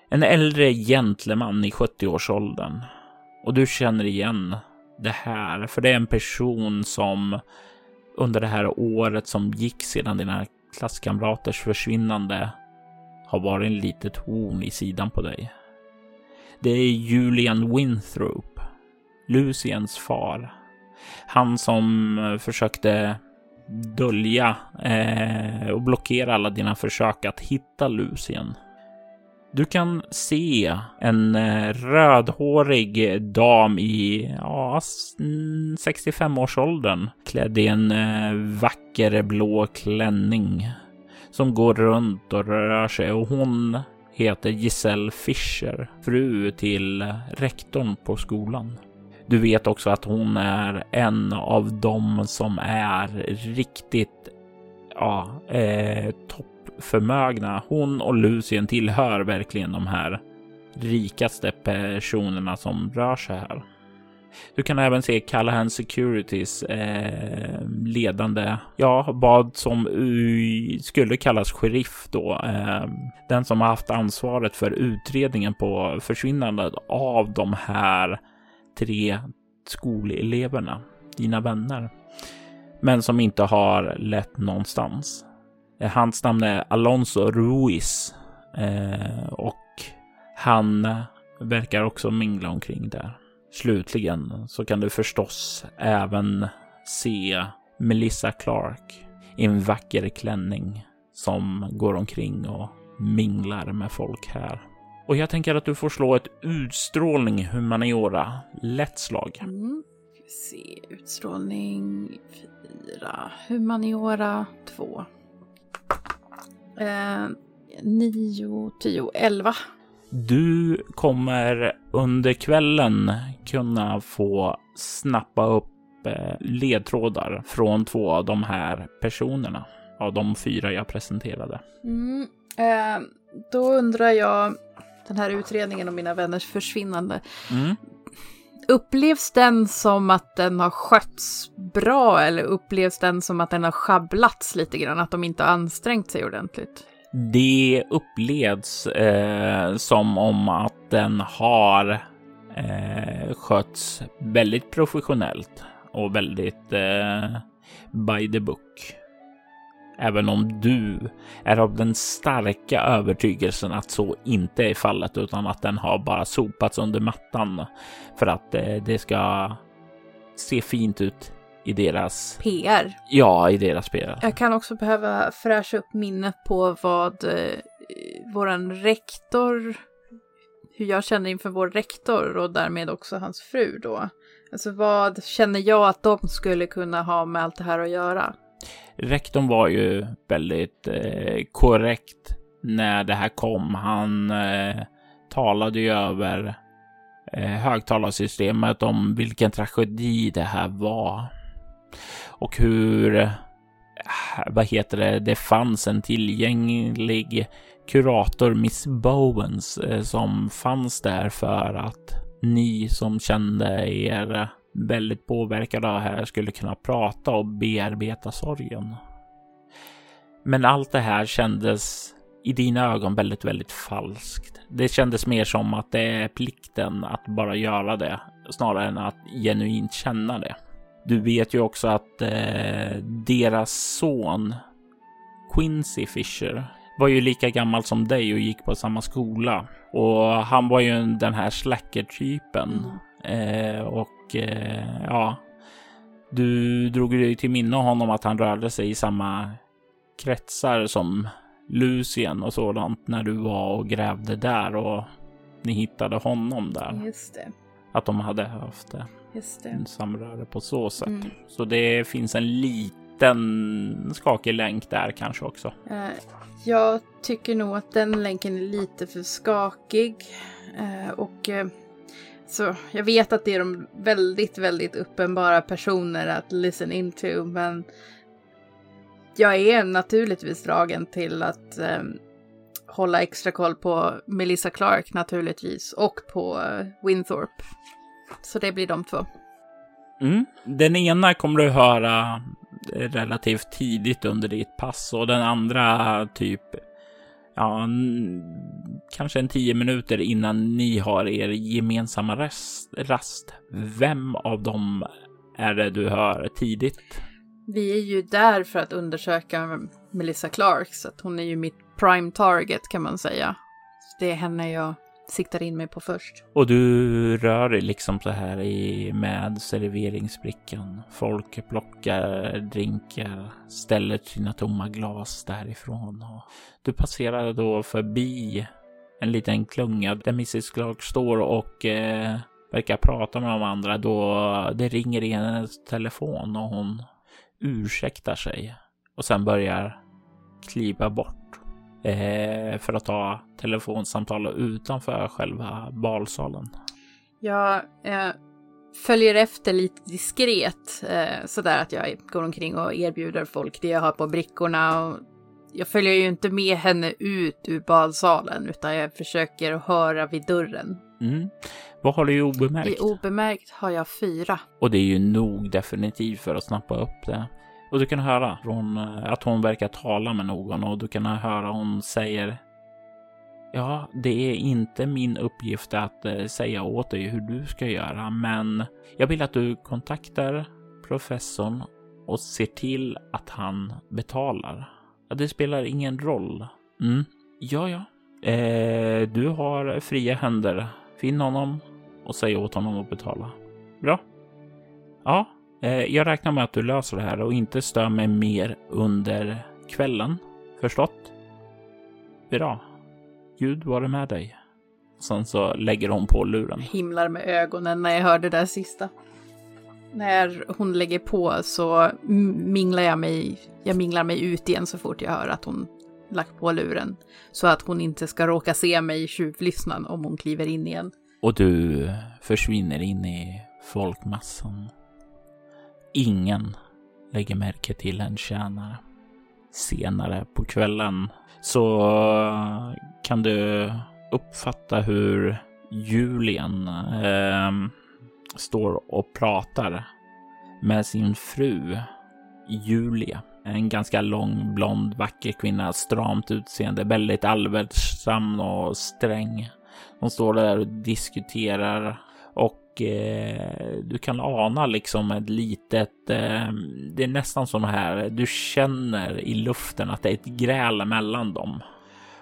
en äldre gentleman i 70-årsåldern. Och du känner igen det här, för det är en person som under det här året som gick sedan dina klasskamraters försvinnande har varit en litet horn i sidan på dig. Det är Julian Winthrop, Luciens far. Han som försökte dölja eh, och blockera alla dina försök att hitta Lucien. Du kan se en eh, rödhårig dam i ja, 65-årsåldern mm, klädd i en eh, vacker blå klänning som går runt och rör sig och hon heter Giselle Fischer, fru till rektorn på skolan. Du vet också att hon är en av dem som är riktigt ja, eh, toppförmögna. Hon och Lucien tillhör verkligen de här rikaste personerna som rör sig här. Du kan även se Callahan Securities eh, ledande, ja, vad som skulle kallas sheriff då. Eh, den som har haft ansvaret för utredningen på försvinnandet av de här tre skoleleverna, dina vänner, men som inte har lett någonstans. Eh, hans namn är Alonso Ruiz eh, och han verkar också mingla omkring där. Slutligen så kan du förstås även se Melissa Clark i en vacker klänning som går omkring och minglar med folk här. Och jag tänker att du får slå ett utstrålning humaniora. Lätt slag. Mm. Ska vi se. Utstrålning fyra. Humaniora två. Eh, nio, tio, elva. Du kommer under kvällen kunna få snappa upp eh, ledtrådar från två av de här personerna. Av de fyra jag presenterade. Mm. Eh, då undrar jag, den här utredningen om mina vänners försvinnande. Mm. Upplevs den som att den har skötts bra eller upplevs den som att den har sjabblats lite grann? Att de inte har ansträngt sig ordentligt? Det upplevs eh, som om att den har eh, skötts väldigt professionellt och väldigt eh, by the book. Även om du är av den starka övertygelsen att så inte är fallet utan att den har bara sopats under mattan för att eh, det ska se fint ut i deras PR. Ja, i deras PR. Jag kan också behöva fräscha upp minnet på vad eh, våran rektor, hur jag känner inför vår rektor och därmed också hans fru då. Alltså vad känner jag att de skulle kunna ha med allt det här att göra? Rektorn var ju väldigt eh, korrekt när det här kom. Han eh, talade ju över eh, högtalarsystemet om vilken tragedi det här var. Och hur, eh, vad heter det, det fanns en tillgänglig kurator, Miss Bowens, eh, som fanns där för att ni som kände er väldigt påverkade av det här skulle kunna prata och bearbeta sorgen. Men allt det här kändes i dina ögon väldigt, väldigt falskt. Det kändes mer som att det är plikten att bara göra det snarare än att genuint känna det. Du vet ju också att eh, deras son Quincy Fisher var ju lika gammal som dig och gick på samma skola. Och han var ju den här slacker-typen. Mm. Eh, och eh, ja, du drog dig till minne honom att han rörde sig i samma kretsar som Lucien och sådant när du var och grävde där och ni hittade honom där. Just det. Att de hade haft det. Just det. En samröre på så sätt. Mm. Så det finns en liten skakig länk där kanske också. Uh, jag tycker nog att den länken är lite för skakig. Uh, och uh, så jag vet att det är de väldigt, väldigt uppenbara personer att listen into, men jag är naturligtvis dragen till att eh, hålla extra koll på Melissa Clark naturligtvis och på eh, Winthorpe. Så det blir de två. Mm. Den ena kommer du höra eh, relativt tidigt under ditt pass och den andra typ ja, kanske en tio minuter innan ni har er gemensamma rest, rast. Vem av dem är det du hör tidigt? Vi är ju där för att undersöka Melissa Clark, så att hon är ju mitt prime target kan man säga. Det är henne jag siktar in mig på först. Och du rör dig liksom så här i, med serveringsbrickan. Folk plockar drinkar, ställer sina tomma glas därifrån. Och du passerar då förbi en liten klunga där Mrs Clark står och eh, verkar prata med de andra då det ringer i hennes telefon och hon ursäktar sig och sen börjar kliva bort eh, för att ta telefonsamtal utanför själva balsalen. Jag eh, följer efter lite diskret eh, sådär att jag går omkring och erbjuder folk det jag har på brickorna. Och jag följer ju inte med henne ut ur balsalen utan jag försöker höra vid dörren. Mm. Vad har du i obemärkt? I obemärkt har jag fyra. Och det är ju nog definitivt för att snappa upp det. Och du kan höra från eh, att hon verkar tala med någon och du kan höra hon säger Ja, det är inte min uppgift att eh, säga åt dig hur du ska göra, men jag vill att du kontaktar professorn och ser till att han betalar. Det spelar ingen roll. Mm. Ja, ja. Eh, du har fria händer. Finn honom och säg åt honom att betala. Bra. Ja, Eh, jag räknar med att du löser det här och inte stör mig mer under kvällen. Förstått? Bra. Gud vare med dig. Sen så lägger hon på luren. Himlar med ögonen när jag hör det där sista. När hon lägger på så minglar jag mig, jag minglar mig ut igen så fort jag hör att hon lagt på luren. Så att hon inte ska råka se mig tjuvlyssna om hon kliver in igen. Och du försvinner in i folkmassan. Ingen lägger märke till en tjänare. Senare på kvällen så kan du uppfatta hur Julian eh, står och pratar med sin fru Julia. En ganska lång, blond, vacker kvinna, stramt utseende, väldigt allvarsam och sträng. De står där och diskuterar och eh, du kan ana liksom ett litet, eh, det är nästan som här, du känner i luften att det är ett gräl mellan dem.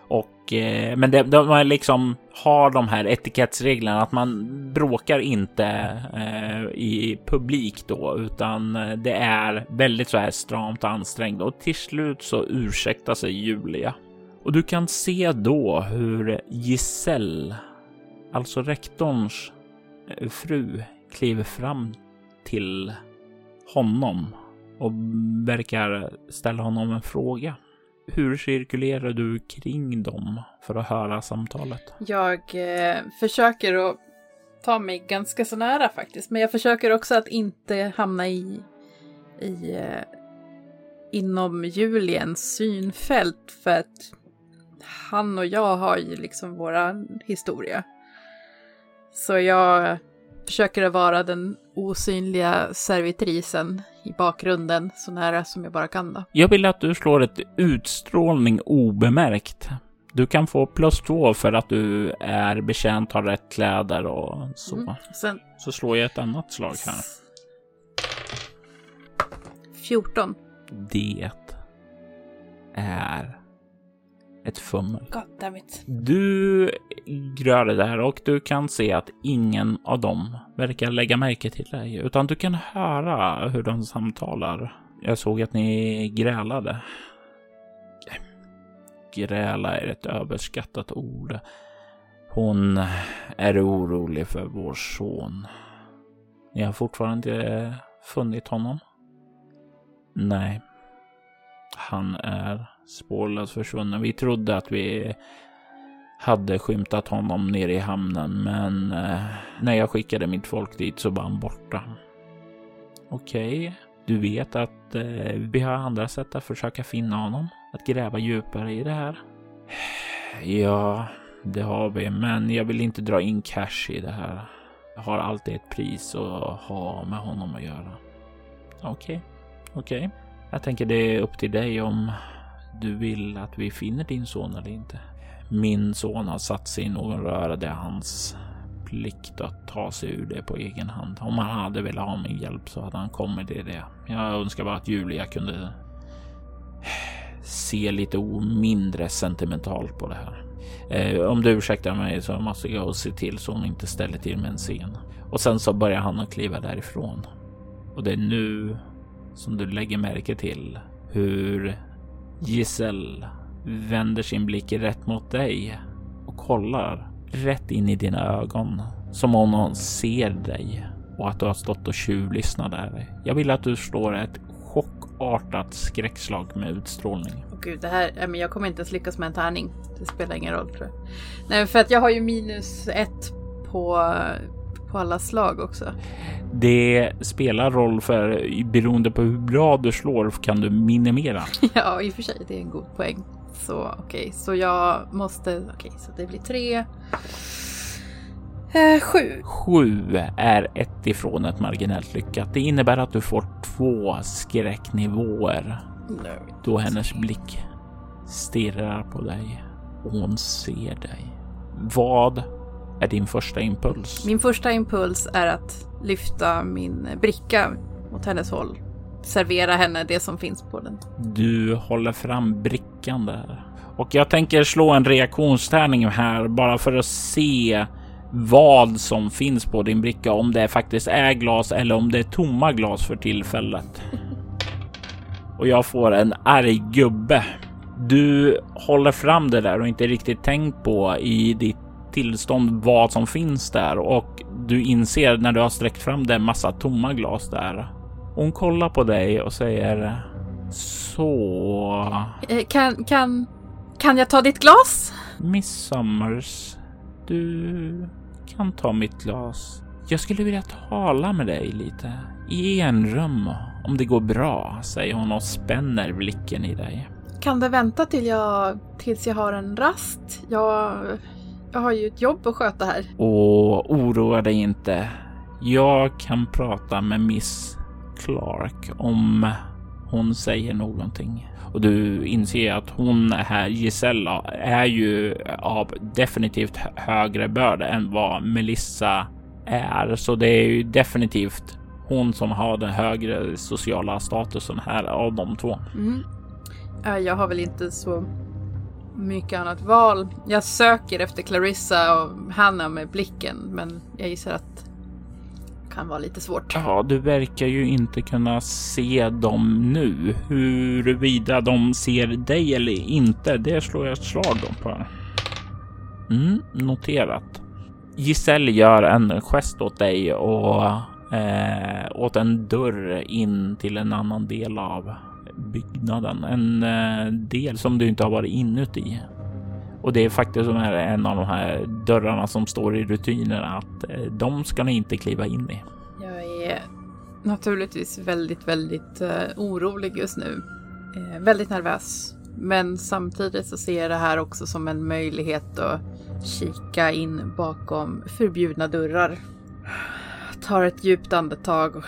Och, eh, men de, de liksom har de här etikettsreglerna att man bråkar inte eh, i publik då, utan eh, det är väldigt så här stramt och ansträngt och till slut så ursäktar sig Julia. Och du kan se då hur Giselle, alltså rektorns eh, fru kliver fram till honom och verkar ställa honom en fråga. Hur cirkulerar du kring dem för att höra samtalet? Jag eh, försöker att ta mig ganska så nära faktiskt, men jag försöker också att inte hamna i, i eh, inom Juliens synfält för att han och jag har ju liksom våra historia. Så jag försöker att vara den osynliga servitrisen i bakgrunden så nära som jag bara kan då. Jag vill att du slår ett utstrålning obemärkt. Du kan få plus två för att du är betjänt, har rätt kläder och så. Mm. Sen Så slår jag ett annat slag här. 14. Det är ett fummel. God damn it. Du gör det där och du kan se att ingen av dem verkar lägga märke till dig, utan du kan höra hur de samtalar. Jag såg att ni grälade. Gräla är ett överskattat ord. Hon är orolig för vår son. Ni har fortfarande funnit honom? Nej. Han är spårlöst försvunnen. Vi trodde att vi hade skymtat honom nere i hamnen, men eh, när jag skickade mitt folk dit så var han borta. Okej, du vet att eh, vi har andra sätt att försöka finna honom, att gräva djupare i det här. Ja, det har vi, men jag vill inte dra in cash i det här. Jag har alltid ett pris att ha med honom att göra. Okej, okej. Jag tänker det är upp till dig om du vill att vi finner din son eller inte. Min son har satt sig i någon röra. Det är hans plikt att ta sig ur det på egen hand. Om han hade velat ha min hjälp så hade han kommit i det. Jag önskar bara att Julia kunde se lite mindre sentimentalt på det här. Eh, om du ursäktar mig så måste jag se till så hon inte ställer till med en scen. Och sen så börjar han att kliva därifrån. Och det är nu som du lägger märke till hur Giselle vänder sin blick rätt mot dig och kollar rätt in i dina ögon som om hon ser dig och att du har stått och tjuvlyssnat där. Jag vill att du slår ett chockartat skräckslag med utstrålning. Åh gud, det här, men jag kommer inte ens lyckas med en tärning. Det spelar ingen roll tror jag. Nej, för att jag har ju minus ett på, på alla slag också. Det spelar roll för beroende på hur bra du slår kan du minimera. ja, i och för sig, det är en god poäng. Så okej, så jag måste, okej, så det blir tre. Eh, sju. Sju är ett ifrån ett marginellt lyckat. Det innebär att du får två skräcknivåer då hennes blick stirrar på dig och hon ser dig. Vad är din första impuls? Min första impuls är att lyfta min bricka mot hennes håll. Servera henne det som finns på den. Du håller fram brickan där. Och jag tänker slå en reaktionstärning här bara för att se vad som finns på din bricka. Om det faktiskt är glas eller om det är tomma glas för tillfället. Och jag får en arg gubbe. Du håller fram det där och inte riktigt tänkt på i ditt tillstånd vad som finns där och du inser när du har sträckt fram det en massa tomma glas där. Hon kollar på dig och säger så. Eh, kan, kan, kan jag ta ditt glas? Miss Summers, du kan ta mitt glas. Jag skulle vilja tala med dig lite i enrum om det går bra, säger hon och spänner blicken i dig. Kan det vänta till jag, tills jag har en rast? Jag, jag har ju ett jobb att sköta här. Och oroa dig inte. Jag kan prata med Miss Clark om hon säger någonting. Och du inser att hon här, Gisella, är ju av definitivt högre börd än vad Melissa är. Så det är ju definitivt hon som har den högre sociala statusen här av de två. Mm. Ja, Jag har väl inte så mycket annat val. Jag söker efter Clarissa och Hanna med blicken, men jag gissar att det kan vara lite svårt. Ja, du verkar ju inte kunna se dem nu. Huruvida de ser dig eller inte, det slår jag ett slag om på. Mm, noterat. Giselle gör en gest åt dig och eh, åt en dörr in till en annan del av byggnaden. En eh, del som du inte har varit inuti. Och det är faktiskt som är en av de här dörrarna som står i rutinerna att eh, de ska ni inte kliva in i. Jag är naturligtvis väldigt, väldigt eh, orolig just nu. Väldigt nervös Men samtidigt så ser jag det här också som en möjlighet att kika in bakom förbjudna dörrar. Tar ett djupt andetag.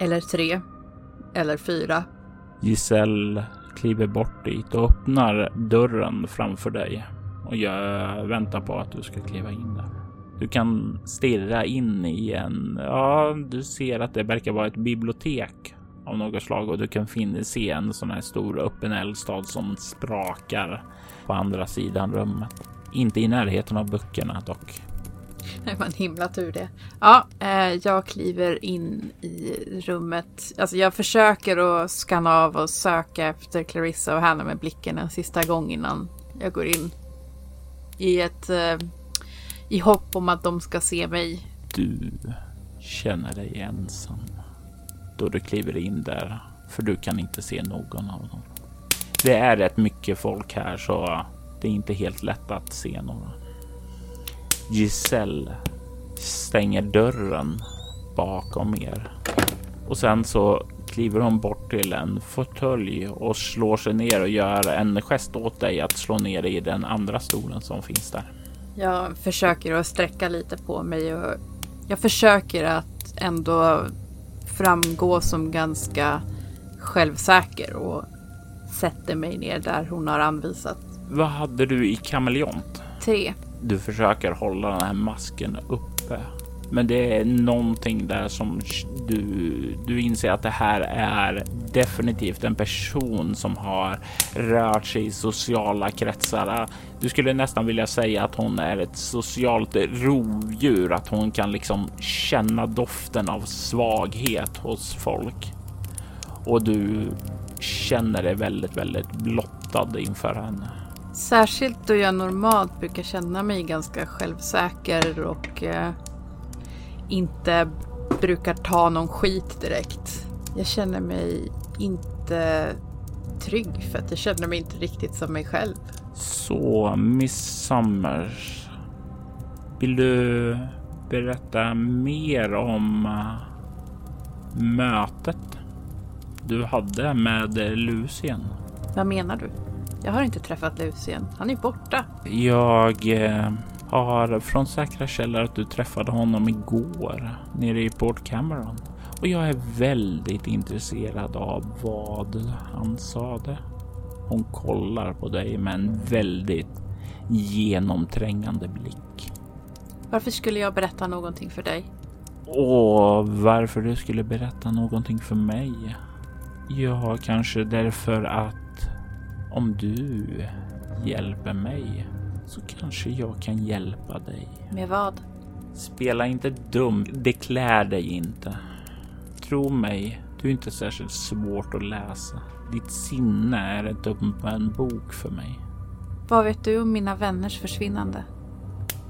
Eller tre. Eller fyra. Giselle kliver bort dit och öppnar dörren framför dig och jag väntar på att du ska kliva in där. Du kan stirra in i en, ja, du ser att det verkar vara ett bibliotek av något slag och du kan finna, se en sån här stor öppen eldstad som sprakar på andra sidan rummet. Inte i närheten av böckerna dock. Det var en himla tur det. Ja, eh, jag kliver in i rummet. Alltså jag försöker att skanna av och söka efter Clarissa och Hannah med blicken en sista gång innan jag går in. I ett... Eh, I hopp om att de ska se mig. Du känner dig ensam då du kliver in där, för du kan inte se någon av dem. Det är rätt mycket folk här så det är inte helt lätt att se några. Giselle stänger dörren bakom er och sen så kliver hon bort till en fåtölj och slår sig ner och gör en gest åt dig att slå ner i den andra stolen som finns där. Jag försöker att sträcka lite på mig och jag försöker att ändå framgå som ganska självsäker och sätter mig ner där hon har anvisat. Vad hade du i kameleont? Tre. Du försöker hålla den här masken uppe. Men det är någonting där som du, du inser att det här är definitivt en person som har rört sig i sociala kretsar. Du skulle nästan vilja säga att hon är ett socialt rovdjur, att hon kan liksom känna doften av svaghet hos folk. Och du känner dig väldigt, väldigt blottad inför henne. Särskilt då jag normalt brukar känna mig ganska självsäker och eh, inte brukar ta någon skit direkt. Jag känner mig inte trygg för att jag känner mig inte riktigt som mig själv. Så Miss Summers, vill du berätta mer om uh, mötet du hade med Lucien? Vad menar du? Jag har inte träffat Lucien. Han är borta. Jag eh, har från säkra källor att du träffade honom igår nere i Port Cameron och jag är väldigt intresserad av vad han sade. Hon kollar på dig med en väldigt genomträngande blick. Varför skulle jag berätta någonting för dig? Och varför du skulle berätta någonting för mig? Ja, kanske därför att om du hjälper mig så kanske jag kan hjälpa dig. Med vad? Spela inte dum. Det klär dig inte. Tro mig, du är inte särskilt svårt att läsa. Ditt sinne är inte en bok för mig. Vad vet du om mina vänners försvinnande?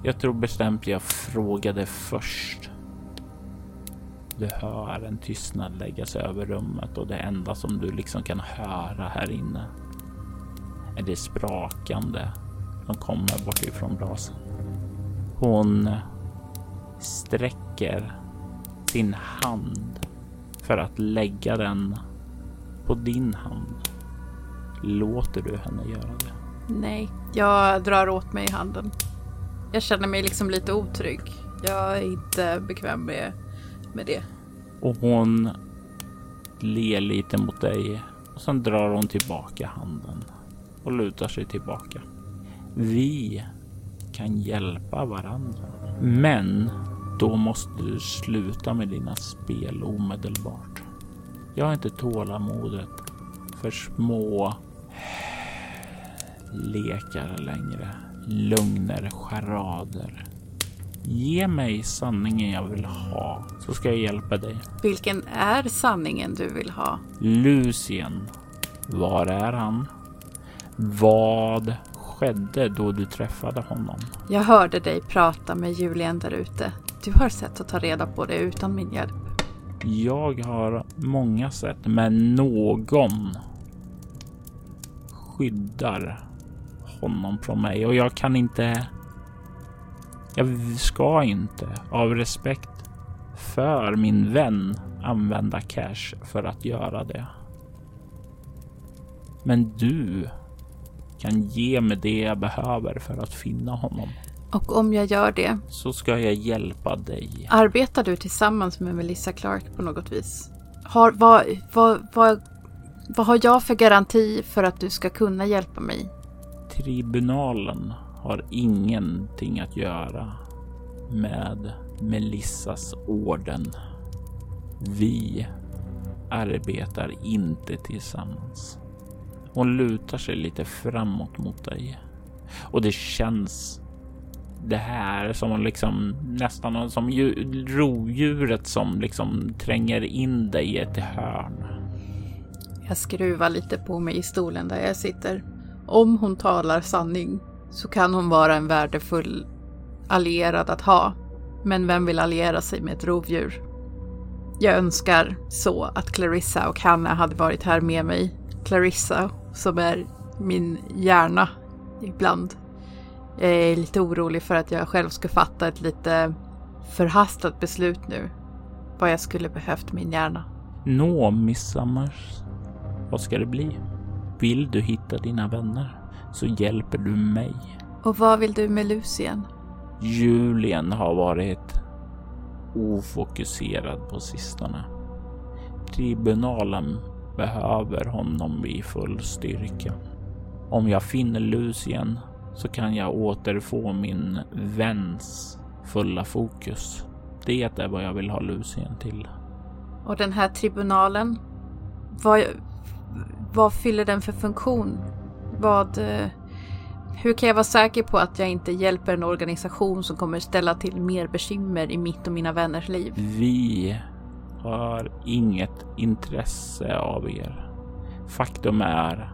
Jag tror bestämt jag frågade först. Du hör en tystnad lägga sig över rummet och det enda som du liksom kan höra här inne är det sprakande som kommer bortifrån brasan. Hon sträcker sin hand för att lägga den på din hand. Låter du henne göra det? Nej, jag drar åt mig handen. Jag känner mig liksom lite otrygg. Jag är inte bekväm med, med det. Och hon ler lite mot dig och sen drar hon tillbaka handen och lutar sig tillbaka. Vi kan hjälpa varandra. Men då måste du sluta med dina spel omedelbart. Jag har inte tålamodet för små lekar längre. Lugner, charader. Ge mig sanningen jag vill ha så ska jag hjälpa dig. Vilken är sanningen du vill ha? Lucien. Var är han? Vad skedde då du träffade honom? Jag hörde dig prata med Julian där ute. Du har sätt att ta reda på det utan min hjälp. Jag har många sätt, men någon skyddar honom från mig och jag kan inte. Jag ska inte av respekt för min vän använda cash för att göra det. Men du kan ge mig det jag behöver för att finna honom. Och om jag gör det, Så ska jag hjälpa dig. arbetar du tillsammans med Melissa Clark på något vis? Har, vad, vad, vad, vad har jag för garanti för att du ska kunna hjälpa mig? Tribunalen har ingenting att göra med Melissas orden. Vi arbetar inte tillsammans. Hon lutar sig lite framåt mot dig och det känns det här som liksom nästan som rovdjuret som liksom tränger in dig i ett hörn. Jag skruvar lite på mig i stolen där jag sitter. Om hon talar sanning så kan hon vara en värdefull allierad att ha. Men vem vill alliera sig med ett rovdjur? Jag önskar så att Clarissa och Hanna hade varit här med mig. Clarissa, som är min hjärna ibland. Jag är lite orolig för att jag själv ska fatta ett lite förhastat beslut nu. Vad jag skulle behövt min hjärna. Nå, Miss Summers. Vad ska det bli? Vill du hitta dina vänner så hjälper du mig. Och vad vill du med Lucien? Julien har varit ofokuserad på sistone. Tribunalen behöver honom i full styrka. Om jag finner Lucien så kan jag återfå min väns fulla fokus. Det är vad jag vill ha Lucien till. Och den här tribunalen, vad, vad fyller den för funktion? Vad, hur kan jag vara säker på att jag inte hjälper en organisation som kommer ställa till mer bekymmer i mitt och mina vänners liv? Vi har inget intresse av er. Faktum är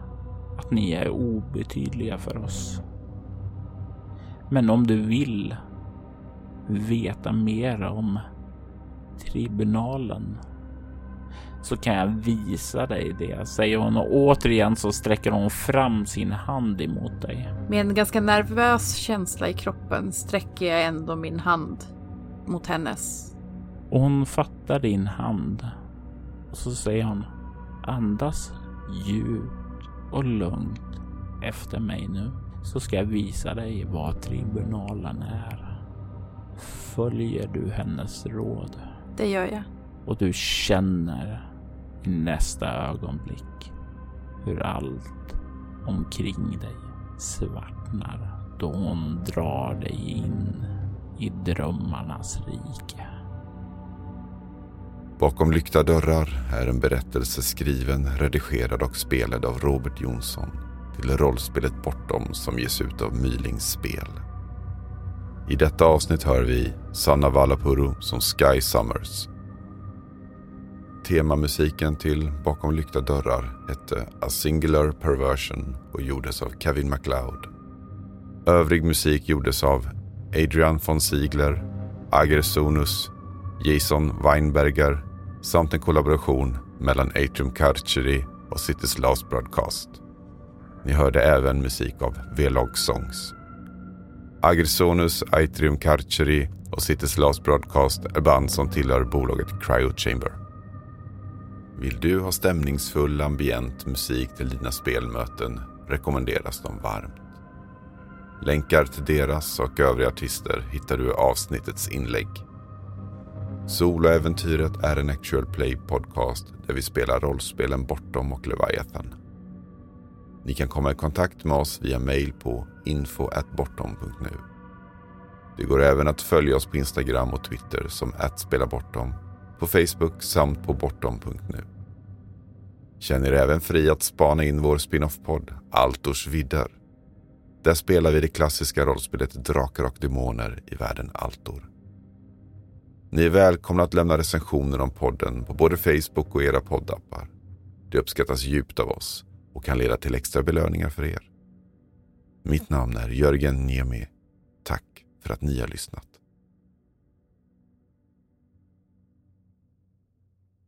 att ni är obetydliga för oss. Men om du vill veta mer om tribunalen så kan jag visa dig det, säger hon och återigen så sträcker hon fram sin hand emot dig. Med en ganska nervös känsla i kroppen sträcker jag ändå min hand mot hennes. Och hon fattar din hand och så säger hon andas djupt och lugnt efter mig nu så ska jag visa dig vad tribunalen är. Följer du hennes råd Det gör jag. och du känner i nästa ögonblick hur allt omkring dig svartnar då hon drar dig in i drömmarnas rike. Bakom lyckta dörrar är en berättelse skriven, redigerad och spelad av Robert Jonsson till rollspelet Bortom som ges ut av Mylings spel. I detta avsnitt hör vi Sanna Vallapuro som Sky Summers. Temamusiken till Bakom lyckta dörrar hette A Singular Perversion och gjordes av Kevin MacLeod. Övrig musik gjordes av Adrian von Ziegler, Ager Sonus, Jason Weinberger samt en kollaboration mellan Atrium Carceri och Cities Last Broadcast. Ni hörde även musik av V-Log Songs. Agrisonus, Atrium Carceri och Cities Last Broadcast är band som tillhör bolaget Cryo Chamber. Vill du ha stämningsfull ambient musik till dina spelmöten rekommenderas de varmt. Länkar till deras och övriga artister hittar du i avsnittets inlägg. Soloäventyret är en actual play podcast där vi spelar rollspelen Bortom och Leviathan. Ni kan komma i kontakt med oss via mail på info.bortom.nu. Det går även att följa oss på Instagram och Twitter som @spelabortom, på Facebook samt på bortom.nu. Känn er även fri att spana in vår spin-off-podd Altors vidder. Där spelar vi det klassiska rollspelet Drakar och Demoner i världen Altor. Ni är välkomna att lämna recensioner om podden på både Facebook och era poddappar. Det uppskattas djupt av oss och kan leda till extra belöningar för er. Mitt namn är Jörgen Niemi. Tack för att ni har lyssnat.